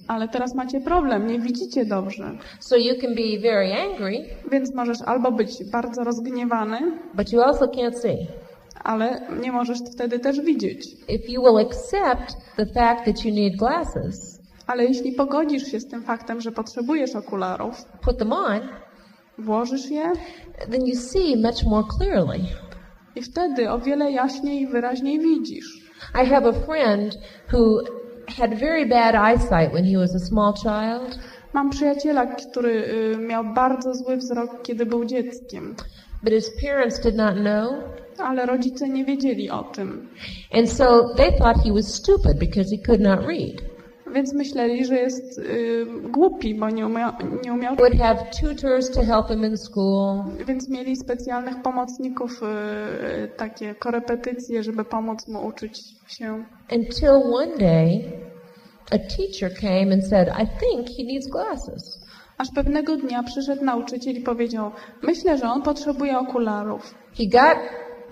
Ale teraz macie problem, nie widzicie dobrze. So you can be very angry, Więc możesz albo być bardzo rozgniewany, but you also can't see. Ale nie możesz wtedy też widzieć. If you will accept the fact that you need glasses, Ale jeśli pogodzisz się z tym faktem, że potrzebujesz okularów, put them on, włożysz je then you see much more clearly. i wtedy o wiele jaśniej i wyraźniej widzisz. I have a friend who had very bad eyesight when he was a small child, Mam przyjaciela, który y, miał bardzo zły wzrok, kiedy był dzieckiem, but his parents did not know. Ale rodzice nie wiedzieli o tym. And so they thought he was stupid because he could not read. Więc myśleli, że jest y, głupi, bo nie umiał, nie umiał. Would have tutors to help him in school. Więc mieli specjalnych pomocników, y, takie korepetycje, żeby pomóc mu uczyć się. Until one day, a teacher came and said, I think he needs glasses. Aż pewnego dnia przyszedł nauczyciel i powiedział: Myślę, że on potrzebuje okularów. He got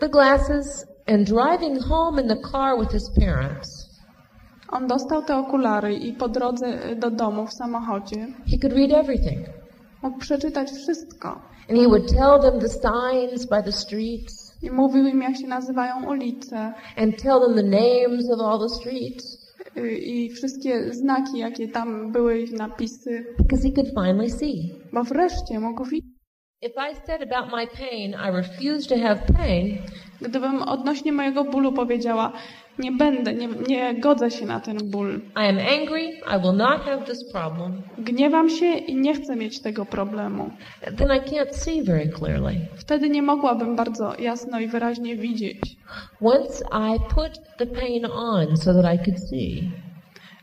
the glasses and driving home in the car with his parents, On dostał te okulary i po drodze do domu w samochodzie he could read everything. mógł przeczytać wszystko. And he would tell them the signs by the streets I mówił im, jak się nazywają ulice and tell them the names of all the streets y, i wszystkie znaki, jakie tam były napisy, because he could finally see. bo wreszcie mógł widzieć. If I said about my pain, I refuse to have pain, Gdybym odnośnie mojego bólu powiedziała, nie będę, nie, nie godzę się na ten ból. I am angry, I will not have this problem, Gniewam się i nie chcę mieć tego problemu. then I can't see very clearly. Wtedy nie mogłabym bardzo jasno i wyraźnie widzieć. Once I put the pain on so that I could see,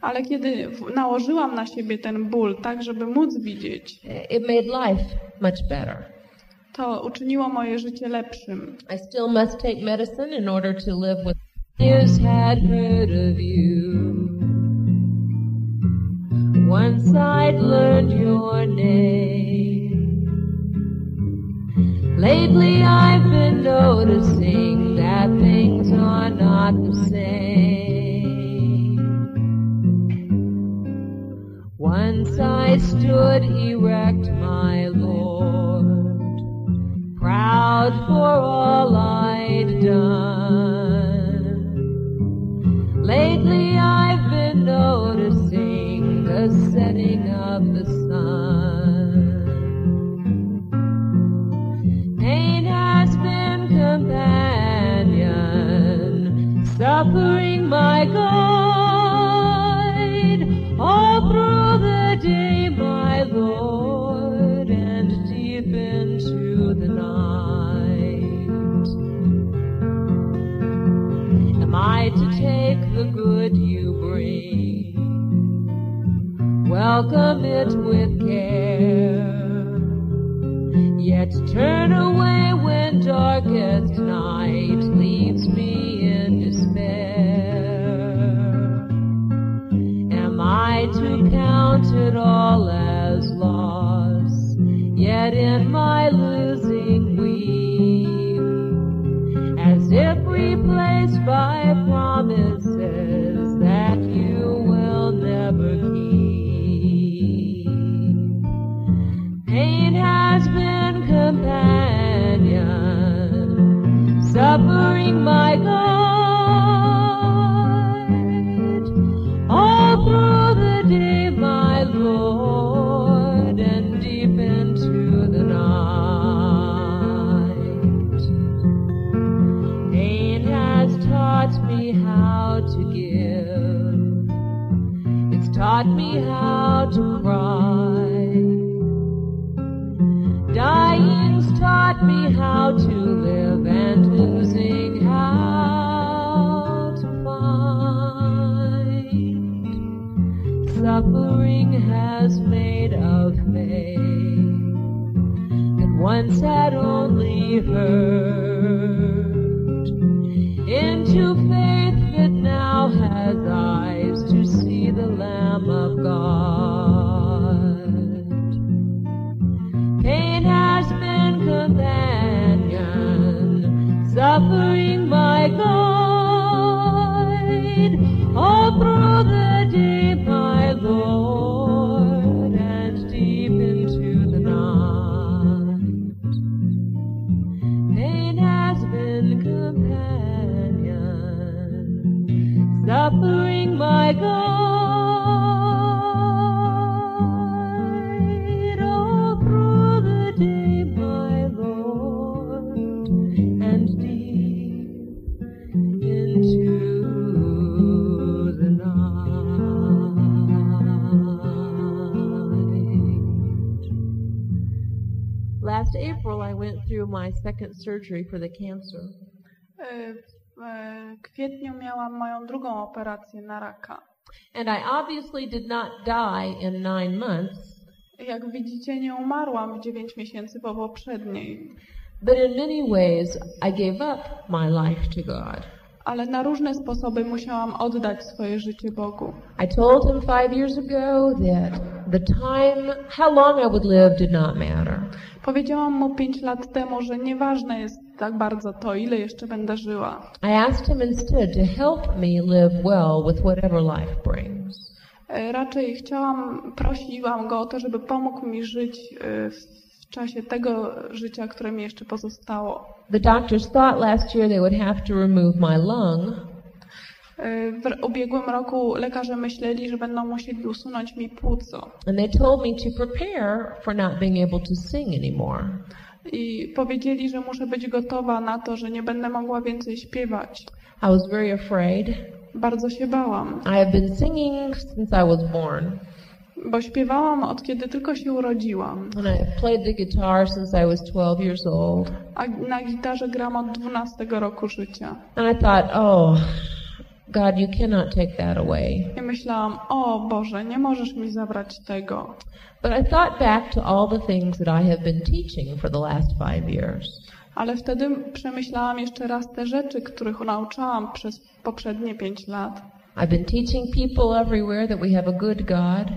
Ale kiedy nałożyłam na siebie ten ból, tak żeby móc widzieć, it made life much better. to uczyniło moje życie lepszym. I still must take medicine in order to live with. Years had heard of you. Once I'd learned your name. Lately I've been noticing that things are not the same. Once I stood erect, my Lord, proud for all I'd done. Lately I've been noticing the setting of the sun. Pain has been companion, suffering Welcome it with care. Yet turn away when darkest night surgery for the cancer. E, W e, kwietniu miałam moją drugą operację na raka. And I obviously did not die in nine months, Jak widzicie, nie umarłam w 9 miesięcy po poprzedniej, but in many ways, I gave up my life to God. Ale na różne sposoby musiałam oddać swoje życie Bogu. I told him five years ago that the time, how long I would live did not matter. Powiedziałam mu 5 lat temu, że nieważne jest tak bardzo to, ile jeszcze będę żyła. I asked him instead to help me live well with whatever life brings. E, Raczej chciałam, prosiłam go o to, żeby pomógł mi żyć e, w czasie tego życia, które mi jeszcze pozostało. The doctors thought last year they would have to remove my lung, E, W ubiegłym roku lekarze myśleli, że będą musieli usunąć mi płuco. and they told me to prepare for not being able to sing anymore. I powiedzieli, że muszę być gotowa na to, że nie będę mogła więcej śpiewać. I was very afraid. Bardzo się bałam, I have been singing since I was born, bo śpiewałam od kiedy tylko się urodziłam, and I played the guitar since I was 12 years old. a na gitarze gram od 12 roku życia. And I thought, oh, God, you cannot take that away. I myślałam, o Boże, nie możesz mi zabrać tego. But I thought back to all the things that I have been teaching for the last five years. Ale wtedy przemyślałam jeszcze raz te rzeczy, których nauczałam przez poprzednie pięć lat. I've been teaching people everywhere that we have a good God,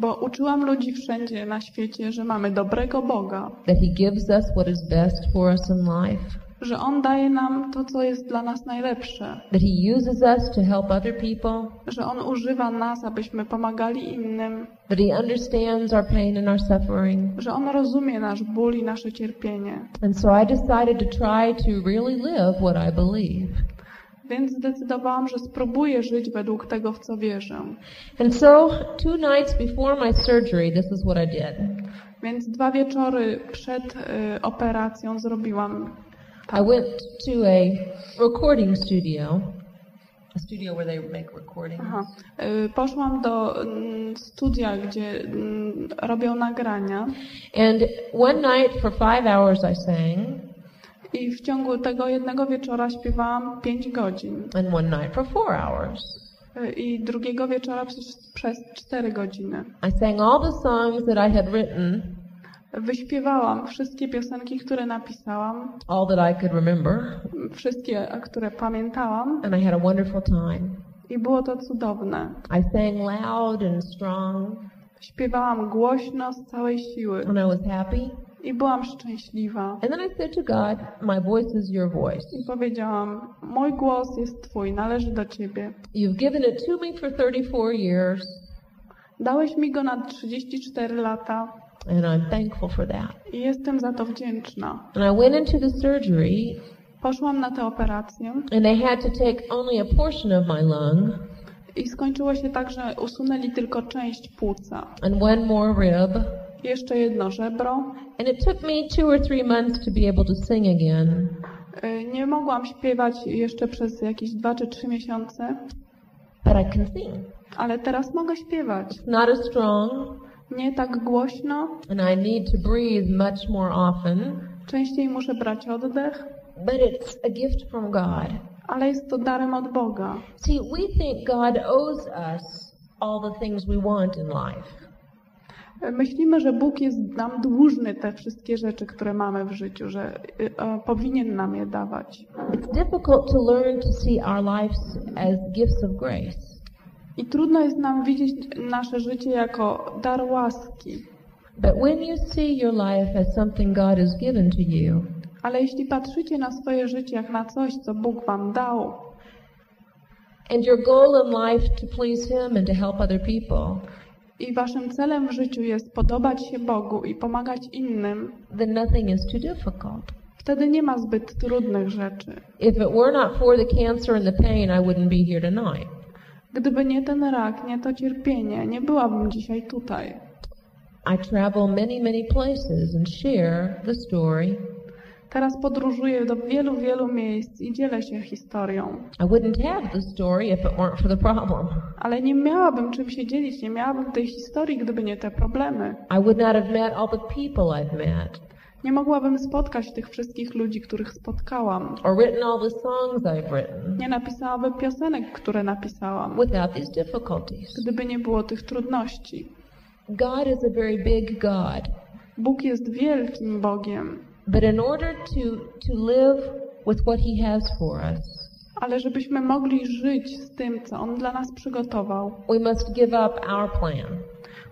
Bo uczyłam ludzi wszędzie na świecie, że mamy dobrego Boga, that He gives us what is best for us in life, że On daje nam to, co jest dla nas najlepsze, that He uses us to help other people, że On używa nas, abyśmy pomagali innym, that He understands our pain and our suffering. że On rozumie nasz ból i nasze cierpienie. And so I decided to try to really live what I believe. Więc zdecydowałam, że spróbuję żyć według tego, w co wierzę. And so, two nights before my surgery, this is what I did. Więc dwa wieczory przed y, operacją zrobiłam I went to a recording studio, a studio where they make recordings. Aha. Y, Poszłam do mm, studia, gdzie mm, robią nagrania And one night for five hours I sang, i w ciągu tego jednego wieczora śpiewałam 5 godzin and one night for four hours. Y, i drugiego wieczora przez, przez 4 godziny. I sang all the songs that I had written, Wyśpiewałam wszystkie piosenki, które napisałam, all that I could remember, wszystkie, a które pamiętałam and I had a wonderful time. i było to cudowne. I sang loud and strong, Śpiewałam głośno z całej siły and I was happy. I byłam szczęśliwa. And then I said to God, My voice is your voice. I powiedziałam, mój głos jest Twój, należy do Ciebie. You've given it to me for 34 years, Dałeś mi go na 34 lata and I'm thankful for that. i jestem za to wdzięczna. And I went into the surgery, Poszłam na tę operację and they had to take only a portion of my lung i skończyło się tak, że usunęli tylko część płuca. and one more rib. Jeszcze jedno żebro. And it took me two or three months to be able to sing again. Y, Nie mogłam śpiewać jeszcze przez jakieś dwa czy trzy miesiące, But I can sing. ale teraz mogę śpiewać. Not as strong, Nie tak głośno, and I need to breathe much more often. częściej muszę brać oddech, But it's a gift from God. ale jest to darem od Boga. See, we think God owes us all the things we want in life. Myślimy, że Bóg jest nam dłużny te wszystkie rzeczy, które mamy w życiu, że y, powinien nam je dawać. It's difficult to learn to see our lives as gifts of grace. I trudno jest nam widzieć nasze życie jako dar łaski. But when you see your life as something God has given to you, Ale jeśli patrzycie na swoje życie jak na coś, co Bóg wam dał, and your goal in life to please Him and to help other people, i waszym celem w życiu jest podobać się Bogu i pomagać innym, then nothing is too difficult. wtedy nie ma zbyt trudnych rzeczy. If it were not for the cancer and the pain, I wouldn't be here tonight. Gdyby nie ten rak, nie to cierpienie, nie byłabym dzisiaj tutaj. I travel many, many places and share the story. Teraz podróżuję do wielu, wielu miejsc i dzielę się historią. I wouldn't have the story if it weren't for the problem. Ale nie miałabym czym się dzielić, nie miałabym tej historii, gdyby nie te problemy. I would not have met all the people I've met, Nie mogłabym spotkać tych wszystkich ludzi, których spotkałam. or written all the songs I've written, Nie napisałabym piosenek, które napisałam, without these difficulties. gdyby nie było tych trudności. God is a very big God. Bóg jest wielkim Bogiem, But in order to, to live with what He has for us, ale żebyśmy mogli żyć z tym, co On dla nas przygotował, we must give up our plan.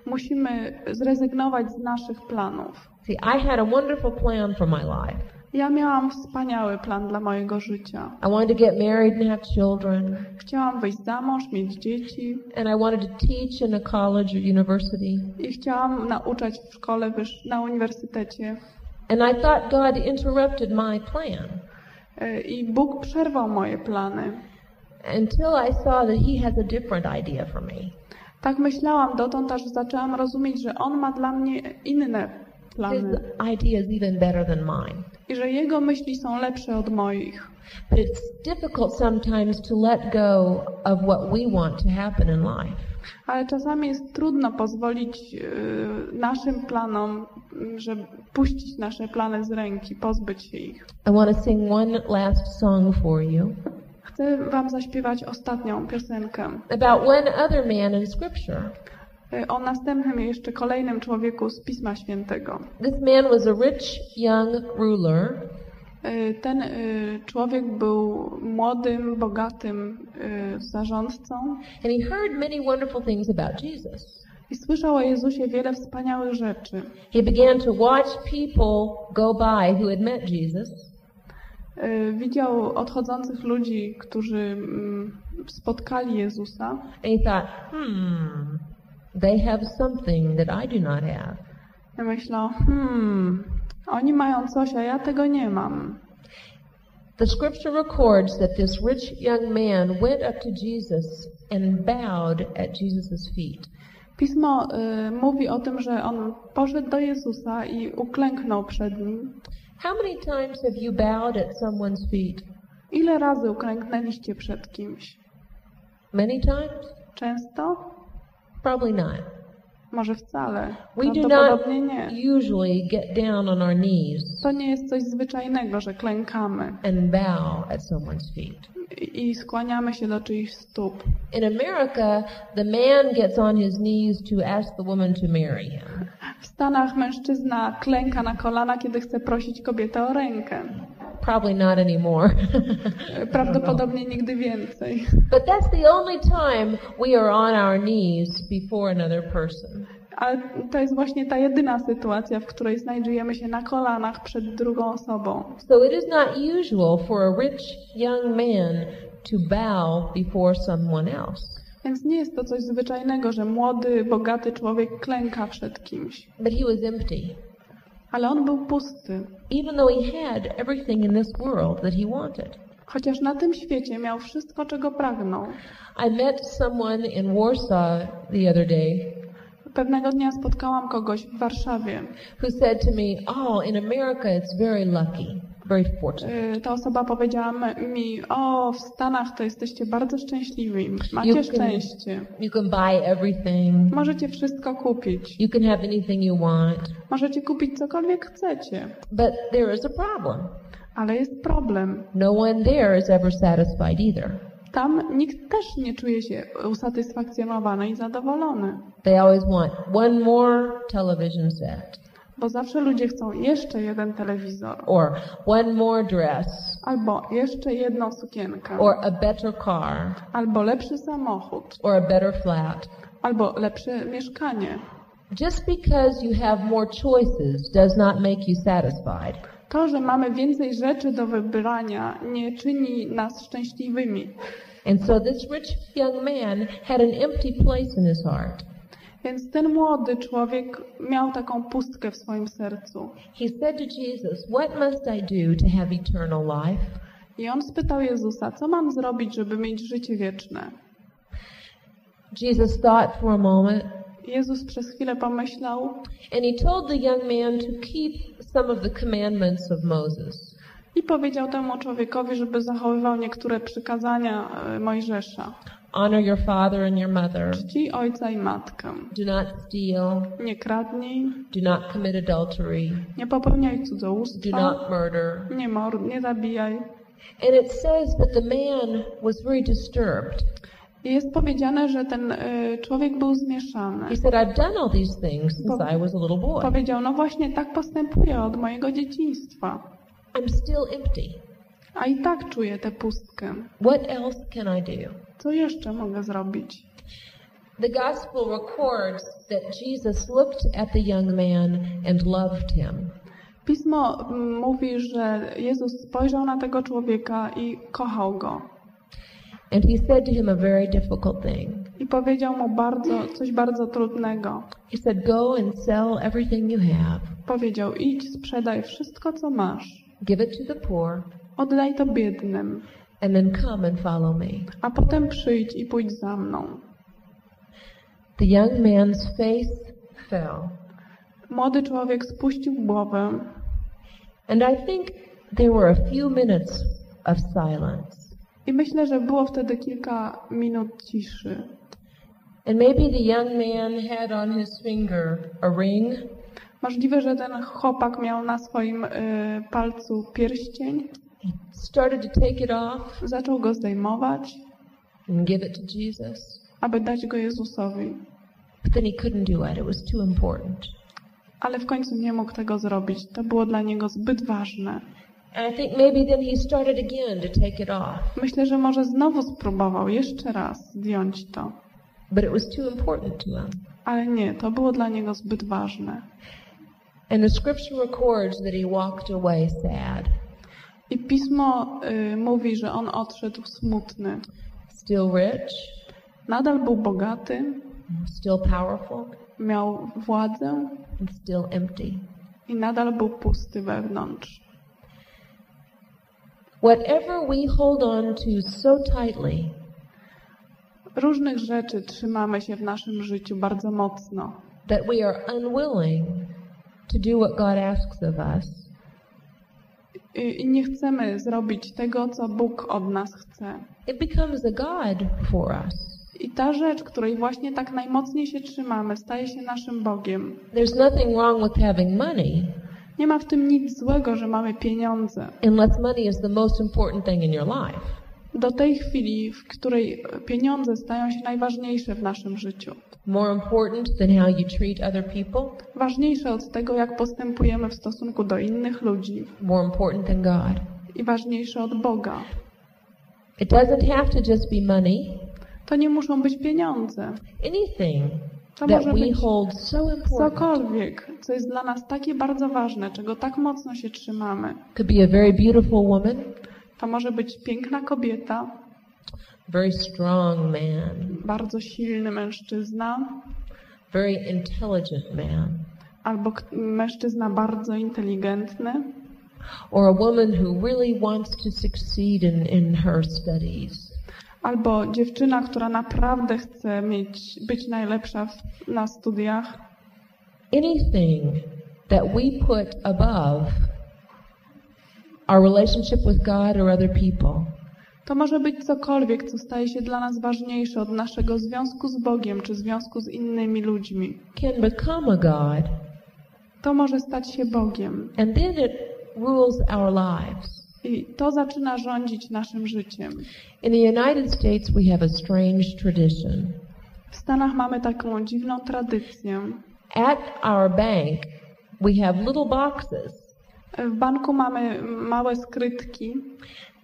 musimy zrezygnować z naszych planów. See, I had a wonderful plan for my life. Ja miałam wspaniały plan dla mojego życia. I wanted to get married and have children, Chciałam wyjść za mąż, mieć dzieci and I wanted to teach in a college or university. i chciałam nauczać w szkole, na uniwersytecie. And I thought God interrupted my plan E, I Bóg przerwał moje plany. until I saw that He has a different idea for me. Tak myślałam dotąd, aż zaczęłam rozumieć, że On ma dla mnie inne His plany idea is even better than mine. i że Jego myśli są lepsze od moich. But it's difficult sometimes to let go of what we want to happen in life. Ale czasami jest trudno pozwolić e, naszym planom, m, że puścić nasze plany z ręki, pozbyć się ich. I want to sing one last song for you Chcę Wam zaśpiewać ostatnią piosenkę about one other man in Scripture. e, o następnym jeszcze kolejnym człowieku z Pisma Świętego. This man was a rich young ruler Ten e, człowiek był młodym, bogatym e, zarządcą and he heard many wonderful things about Jesus. i słyszał o Jezusie wiele wspaniałych rzeczy. He began to watch people go by who had met Jesus, E, Widział odchodzących ludzi, którzy mm, spotkali Jezusa and he thought, hmm, they have something that I do not have. i myślał, hmm, oni mają coś, a ja tego nie mam. The scripture records that this rich young man went up to Jesus and bowed at Jesus' feet. Pismo y, mówi o tym, że on poszedł do Jezusa i uklęknął przed nim. How many times have you bowed at someone's feet? Ile razy uklęknęliście przed kimś? Many times? Często? Probably not. Może wcale. We do not nie. usually get down on our knees To nie jest coś zwyczajnego, że klękamy and bow at someone's feet. i i skłaniamy się do czyichś stóp. In America, the man gets on his knees to ask the woman to marry him. W Stanach mężczyzna klęka na kolana, kiedy chce prosić kobietę o rękę. Probably not anymore. Prawdopodobnie nigdy więcej. but that's the only time we are on our knees before another person. Ale to jest właśnie ta jedyna sytuacja, w której znajdujemy się na kolanach przed drugą osobą. So it is not usual for a rich young man to bow before someone else. Więc nie jest to coś zwyczajnego, że młody, bogaty człowiek klęka przed kimś. But he was empty. Ale on był pusty. Even though he had everything in this world that he wanted. Chociaż na tym świecie miał wszystko, czego pragnął. I met someone in Warsaw the other day Pewnego dnia spotkałam kogoś w Warszawie. who said to me, Oh, in America it's very lucky, very fortunate. Ta osoba powiedziała mi, o, w Stanach to jesteście bardzo szczęśliwi, macie You can- szczęście. You can buy everything. Możecie wszystko kupić. You can have anything you want. Możecie kupić cokolwiek chcecie. But there is a problem. Ale jest problem. No one there is ever satisfied either. Tam nikt też nie czuje się usatysfakcjonowany i zadowolony, They always want one more television set, bo zawsze ludzie chcą jeszcze jeden telewizor, or one more dress, albo jeszcze jedną sukienkę, or a better car, albo lepszy samochód, or a better flat. albo lepsze mieszkanie. Just because you have more choices does not make you satisfied. To, że mamy więcej rzeczy do wybrania, nie czyni nas szczęśliwymi. And so this rich young man had an empty place in his heart. Więc ten młody człowiek miał taką pustkę w swoim sercu. He said to Jesus, What must I do to have eternal life? I on spytał Jezusa, co mam zrobić, żeby mieć życie wieczne? Jesus thought for a moment, Jezus przez chwilę pomyślał and he told the young man to keep some of the commandments of Moses. i powiedział temu człowiekowi, żeby zachowywał niektóre przykazania e, Mojżesza. Honor your father and your mother. Czci ojca i matkę. Do not steal. Nie kradnij, Do not commit adultery. nie popełniaj Do cudzołóstwa, not murder. nie mord, nie zabijaj. And it says that the man was very disturbed. Jest powiedziane, że ten e, człowiek był zmieszany. He said, I've done all these things since I was a little boy. Powiedział, no właśnie tak postępuję od mojego dzieciństwa, I'm still empty. a i tak czuję tę pustkę. What else can I do? Co jeszcze mogę zrobić? The gospel records that Jesus looked at the young man and loved him. Pismo mm, mówi, że Jezus spojrzał na tego człowieka i kochał go. And he said to him a very difficult thing. I powiedział mu bardzo, coś bardzo trudnego. He said, Go and sell everything you have, Powiedział, idź, sprzedaj wszystko, co masz. give it to the poor, Oddaj to biednym, and then come and follow me. a potem przyjdź i pójdź za mną. The young man's face fell. Młody człowiek spuścił głowę And I think there were a few minutes of silence. i myślę, że było wtedy kilka minut ciszy. And maybe the young man had on his finger a ring, Możliwe, że ten chłopak miał na swoim y, palcu pierścień, started to take it off zaczął go zdejmować, and give it to Jesus. aby dać go Jezusowi. But then he couldn't do it. It was too important. Ale w końcu nie mógł tego zrobić. To było dla niego zbyt ważne. And I think maybe then he started again to take it off. Myślę, że może znowu spróbował jeszcze raz zdjąć to. But it was too important to him. Ale nie, to było dla niego zbyt ważne. And the scripture records that he walked away sad, I pismo y, mówi, że on odszedł smutny. still rich, Nadal był bogaty, still powerful, miał władzę and still empty. i nadal był pusty wewnątrz. Whatever we hold on to so tightly, Różnych rzeczy trzymamy się w naszym życiu bardzo mocno. that we are unwilling to do what God asks of us, I nie chcemy zrobić tego, co Bóg od nas chce. it becomes a God for us. I ta rzecz, której właśnie tak najmocniej się trzymamy, staje się naszym Bogiem. There's nothing wrong with having money Nie ma w tym nic złego, że mamy pieniądze. unless money is the most important thing in your life. Do tej chwili, w której pieniądze stają się najważniejsze w naszym życiu. More important than how you treat other people, Ważniejsze od tego, jak postępujemy w stosunku do innych ludzi. more important than God. I ważniejsze od Boga. It doesn't have to just be money. To nie muszą być pieniądze. Anything To może być cokolwiek, co jest dla nas takie bardzo ważne, czego tak mocno się trzymamy. could be a very beautiful woman, To może być piękna kobieta, very strong man, bardzo silny mężczyzna, very intelligent man, albo mężczyzna bardzo inteligentny, or a woman who really wants to succeed in, in her studies. albo dziewczyna, która naprawdę chce mieć, być najlepsza w, na studiach. Anything that we put above our relationship with God or other people To może być cokolwiek, co staje się dla nas ważniejsze od naszego związku z Bogiem czy związku z innymi ludźmi. can become a God, To może stać się Bogiem. and then it rules our lives. I to zaczyna rządzić naszym życiem. In the United States, we have a strange tradition. W Stanach mamy taką dziwną tradycję. At our bank, we have little boxes. W banku mamy małe skrytki.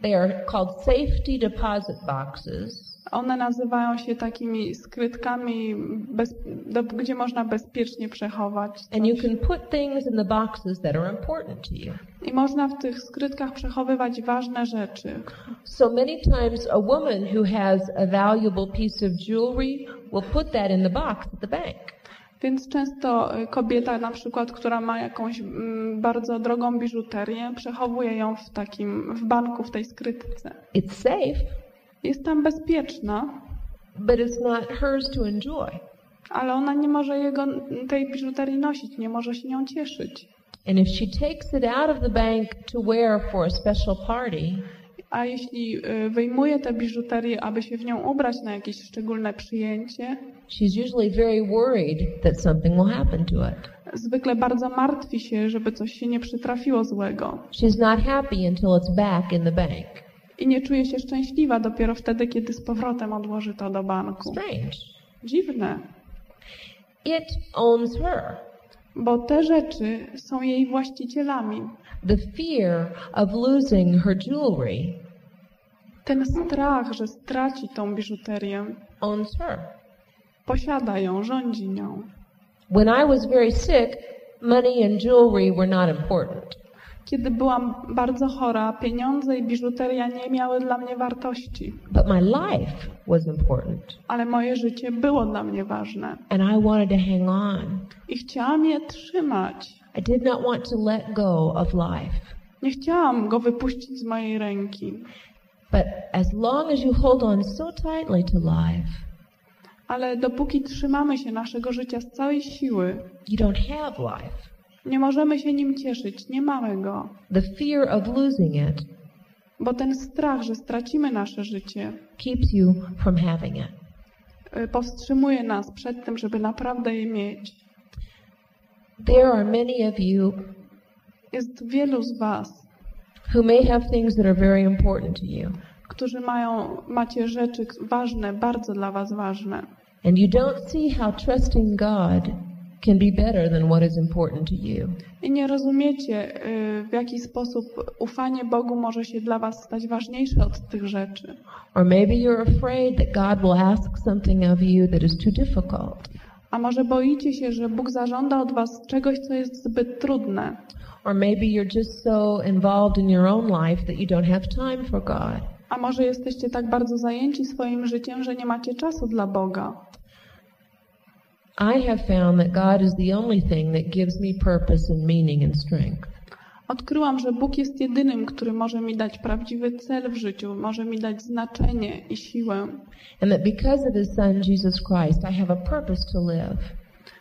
They are called safety deposit boxes. One nazywają się takimi skrytkami, bez, do, gdzie można bezpiecznie przechować. And you coś. can put things in the boxes that are important to you. I można w tych skrytkach przechowywać ważne rzeczy. So many times, a woman who has a valuable piece of jewelry will put that in the box at the bank. Więc często y, kobieta na przykład, która ma jakąś mm, bardzo drogą biżuterię, przechowuje ją w takim, w banku, w tej skrytce. It's safe, Jest tam bezpieczna, but it's not hers to enjoy. ale ona nie może jego, tej biżuterii nosić, nie może się nią cieszyć. And if she takes it out of the bank to wear for a special party, A jeśli y, wyjmuje tę biżuterię, aby się w nią ubrać na jakieś szczególne przyjęcie, she's usually very worried that something will happen to it. zwykle bardzo martwi się, żeby coś się nie przytrafiło złego. She's not happy until it's back in the bank. I nie czuje się szczęśliwa dopiero wtedy, kiedy z powrotem odłoży to do banku. Strange. Dziwne, It owns her. bo te rzeczy są jej właścicielami. The fear of losing her jewelry Ten strach, że straci tą biżuterię, owns her. Posiada ją, rządzi nią. When I was very sick, money and jewelry were not important. Kiedy byłam bardzo chora, pieniądze i biżuteria nie miały dla mnie wartości, But my life was important. ale moje życie było dla mnie ważne And I wanted to hang on. i chciałam je trzymać. I did not want to let go of life. Nie chciałam go wypuścić z mojej ręki, But as long as you hold on so tightly to life, ale dopóki trzymamy się naszego życia z całej siły, you don't have life. nie możemy się nim cieszyć, nie mamy go. The fear of losing it Bo ten strach, że stracimy nasze życie, keeps you from having it. y, powstrzymuje nas przed tym, żeby naprawdę je mieć. There are many of you Jest wielu z Was, who may have things that are very important to you, którzy mają, macie rzeczy ważne, bardzo dla Was ważne. And you don't see how trusting God can be better than what is important to you. I nie rozumiecie, y, w jaki sposób ufanie Bogu może się dla Was stać ważniejsze od tych rzeczy. Or maybe you're afraid that God will ask something of you that is too difficult. A może boicie się, że Bóg zażąda od Was czegoś, co jest zbyt trudne. Or maybe you're just so involved in your own life that you don't have time for God. A może jesteście tak bardzo zajęci swoim życiem, że nie macie czasu dla Boga. I have found that God is the only thing that gives me purpose and meaning and strength. Odkryłam, że Bóg jest jedynym, który może mi dać prawdziwy cel w życiu, może mi dać znaczenie i siłę. And that because of His Son, Jesus Christ, I have a purpose to live.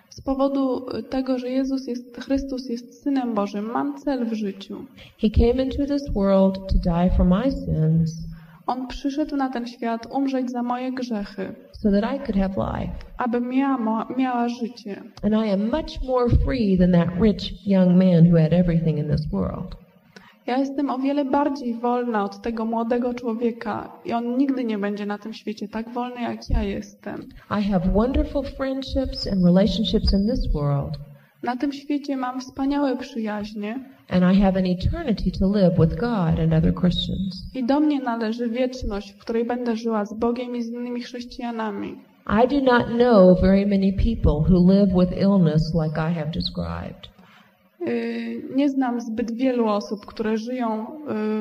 Z powodu tego, że Jezus jest, Chrystus jest Synem Bożym, mam cel w życiu. He came into this world to die for my sins On przyszedł na ten świat umrzeć za moje grzechy, so that I could have life. abym miała, miała życie. And I am much more free than that rich young man who had everything in this world. Ja jestem o wiele bardziej wolna od tego młodego człowieka i on nigdy nie będzie na tym świecie tak wolny, jak ja jestem. I have wonderful friendships and relationships in this world, Na tym świecie mam wspaniałe przyjaźnie and I have an eternity to live with God and other Christians. i do mnie należy wieczność, w której będę żyła z Bogiem i z innymi chrześcijanami. I do not know very many people who live with illness like I have described. Yy, Nie znam zbyt wielu osób, które żyją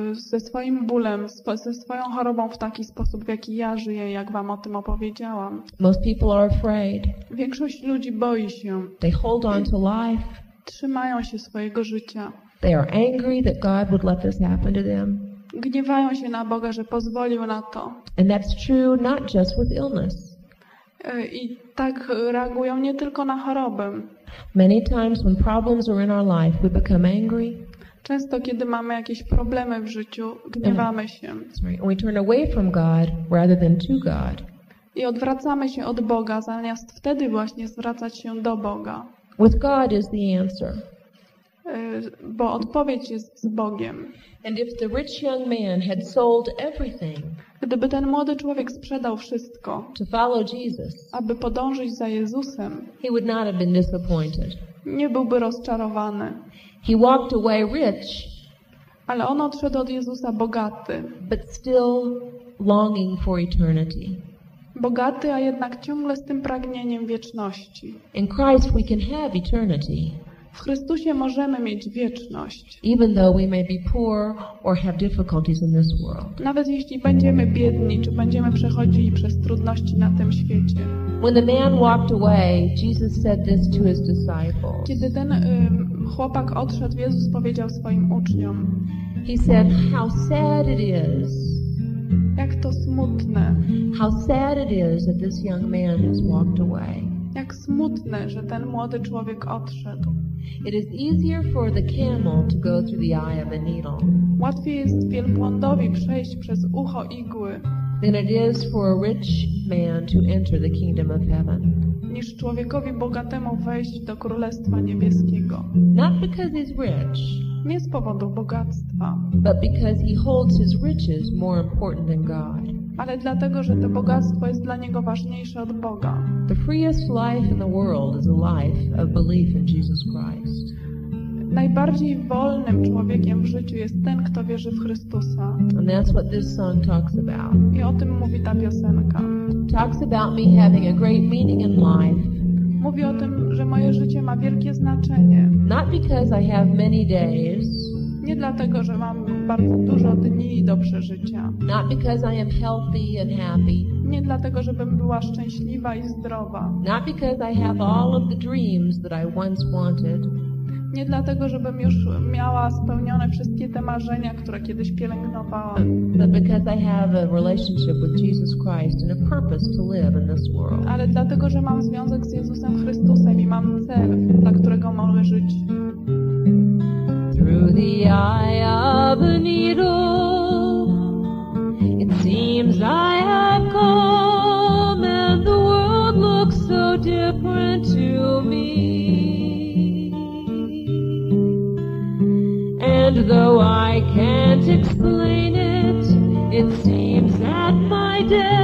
yy, ze swoim bólem, ze swoją chorobą w taki sposób, w jaki ja żyję, jak Wam o tym opowiedziałam. Most people are afraid. Większość ludzi boi się, They hold on to life. trzymają się swojego życia, They are angry that God would let this happen to them. gniewają się na Boga, że pozwolił na to. And that's true not just with illness. Yy, I tak reagują nie tylko na chorobę. Many times when problems are in our life, we become angry Często, kiedy mamy jakieś problemy w życiu, gniewamy się sorry, and we turn away from God rather than to God. i odwracamy się od Boga, zamiast wtedy właśnie zwracać się do Boga. With God is the answer. Y, bo odpowiedź jest z Bogiem. And if the rich young man had sold everything Gdyby ten młody człowiek sprzedał wszystko, to follow Jesus, aby podążyć za Jezusem, he would not have been disappointed. nie byłby rozczarowany. He walked away rich, Ale on odszedł od Jezusa bogaty. but still longing for eternity. Bogaty, a jednak ciągle z tym pragnieniem wieczności. In Christ, we can have eternity, W Chrystusie możemy mieć wieczność. even though we may be poor or have difficulties in this world. Nawet jeśli będziemy biedni, czy będziemy przechodzili przez trudności na tym świecie. When the man walked away, Jesus said this to his disciples. Kiedy ten ym, chłopak odszedł, Jezus powiedział swoim uczniom, He said, How sad it is, jak to smutne, how sad it is that this young man has walked away. jak smutne, że ten młody człowiek odszedł. It is easier for the camel to go through the eye of a needle Łatwiej jest wielbłądowi przejść przez ucho igły, than it is for a rich man to enter the kingdom of heaven. niż człowiekowi bogatemu wejść do Królestwa Niebieskiego. Not because he's rich, Nie z powodu bogactwa, but because he holds his riches more important than God. Ale dlatego, że to bogactwo jest dla niego ważniejsze od Boga. The freest life in the world is a life of belief in Jesus Christ. Najbardziej wolnym człowiekiem w życiu jest ten, kto wierzy w Chrystusa. And that's what this song talks about. I o tym mówi ta piosenka. It talks about me having a great meaning in life, Mówi o tym, że moje życie ma wielkie znaczenie. not because I have many days, Nie dlatego, że mam bardzo dużo dni do przeżycia. not because I am healthy and happy, Nie dlatego, żebym była szczęśliwa i zdrowa. not because I have all of the dreams that I once wanted, Nie dlatego, żebym już miała spełnione wszystkie te marzenia, które kiedyś pielęgnowałam. but because I have a relationship with Jesus Christ and a purpose to live in this world. Ale dlatego, że mam związek z Jezusem Chrystusem i mam cel, dla którego mogę żyć. The eye of a needle, it seems I have come, and the world looks so different to me. And though I can't explain it, it seems that my death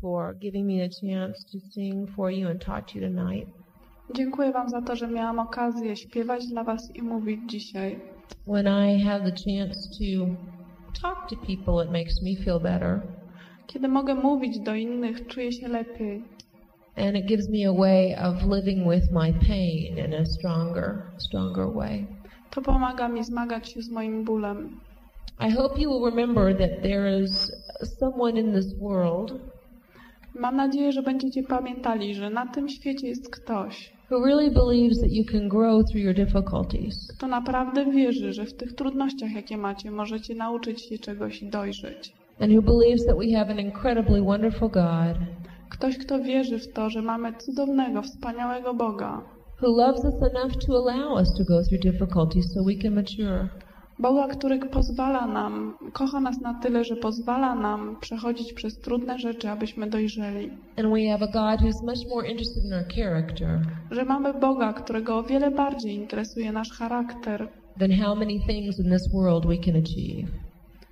for giving me the chance to sing for you and talk to you tonight. Dziękuję Wam za to, że miałam okazję śpiewać dla Was i mówić dzisiaj. When I have the chance to talk to people, it makes me feel better. Kiedy mogę mówić do innych, czuję się lepiej. And it gives me a way of living with my pain in a stronger, stronger way. To pomaga mi zmagać się z moim bólem. I hope you will remember that there is someone in this world Mam nadzieję, że będziecie pamiętali, że na tym świecie jest ktoś, who really believes that you can grow through your difficulties. kto naprawdę wierzy, że w tych trudnościach, jakie macie, możecie nauczyć się czegoś i dojrzeć. and who believes that we have an incredibly wonderful God Ktoś, kto wierzy w to, że mamy cudownego, wspaniałego Boga. who loves us enough to allow us to go through difficulties so we can mature. Boga, który pozwala nam, kocha nas na tyle, że pozwala nam przechodzić przez trudne rzeczy, abyśmy dojrzeli. Że mamy Boga, którego o wiele bardziej interesuje nasz charakter,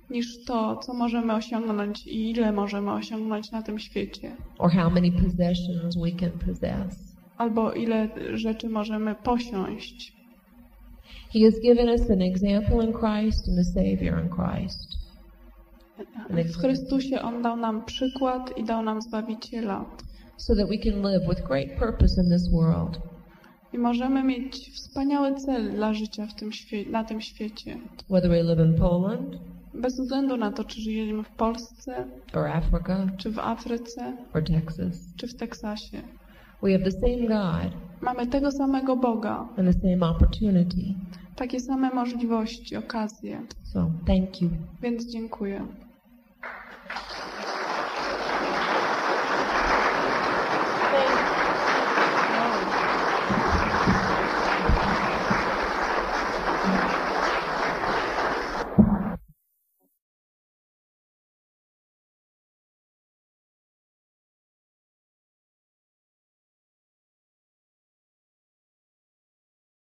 niż to, co możemy osiągnąć i ile możemy osiągnąć na tym świecie. or how many possessions we can possess. Albo ile rzeczy możemy posiąść. He has given us an example in Christ and a Savior in Christ. W Chrystusie On dał nam przykład i dał nam Zbawiciela. so that we can live with great purpose in this world. I możemy mieć wspaniały cel dla życia w tym na tym świecie. Whether we live in Poland Bez względu na to, czy żyjemy w Polsce, or Africa czy w Afryce, or Texas, czy w Teksasie. We have the same God. Mamy tego samego Boga. And the same opportunity. Takie same możliwości, okazje. So, thank you. Więc dziękuję.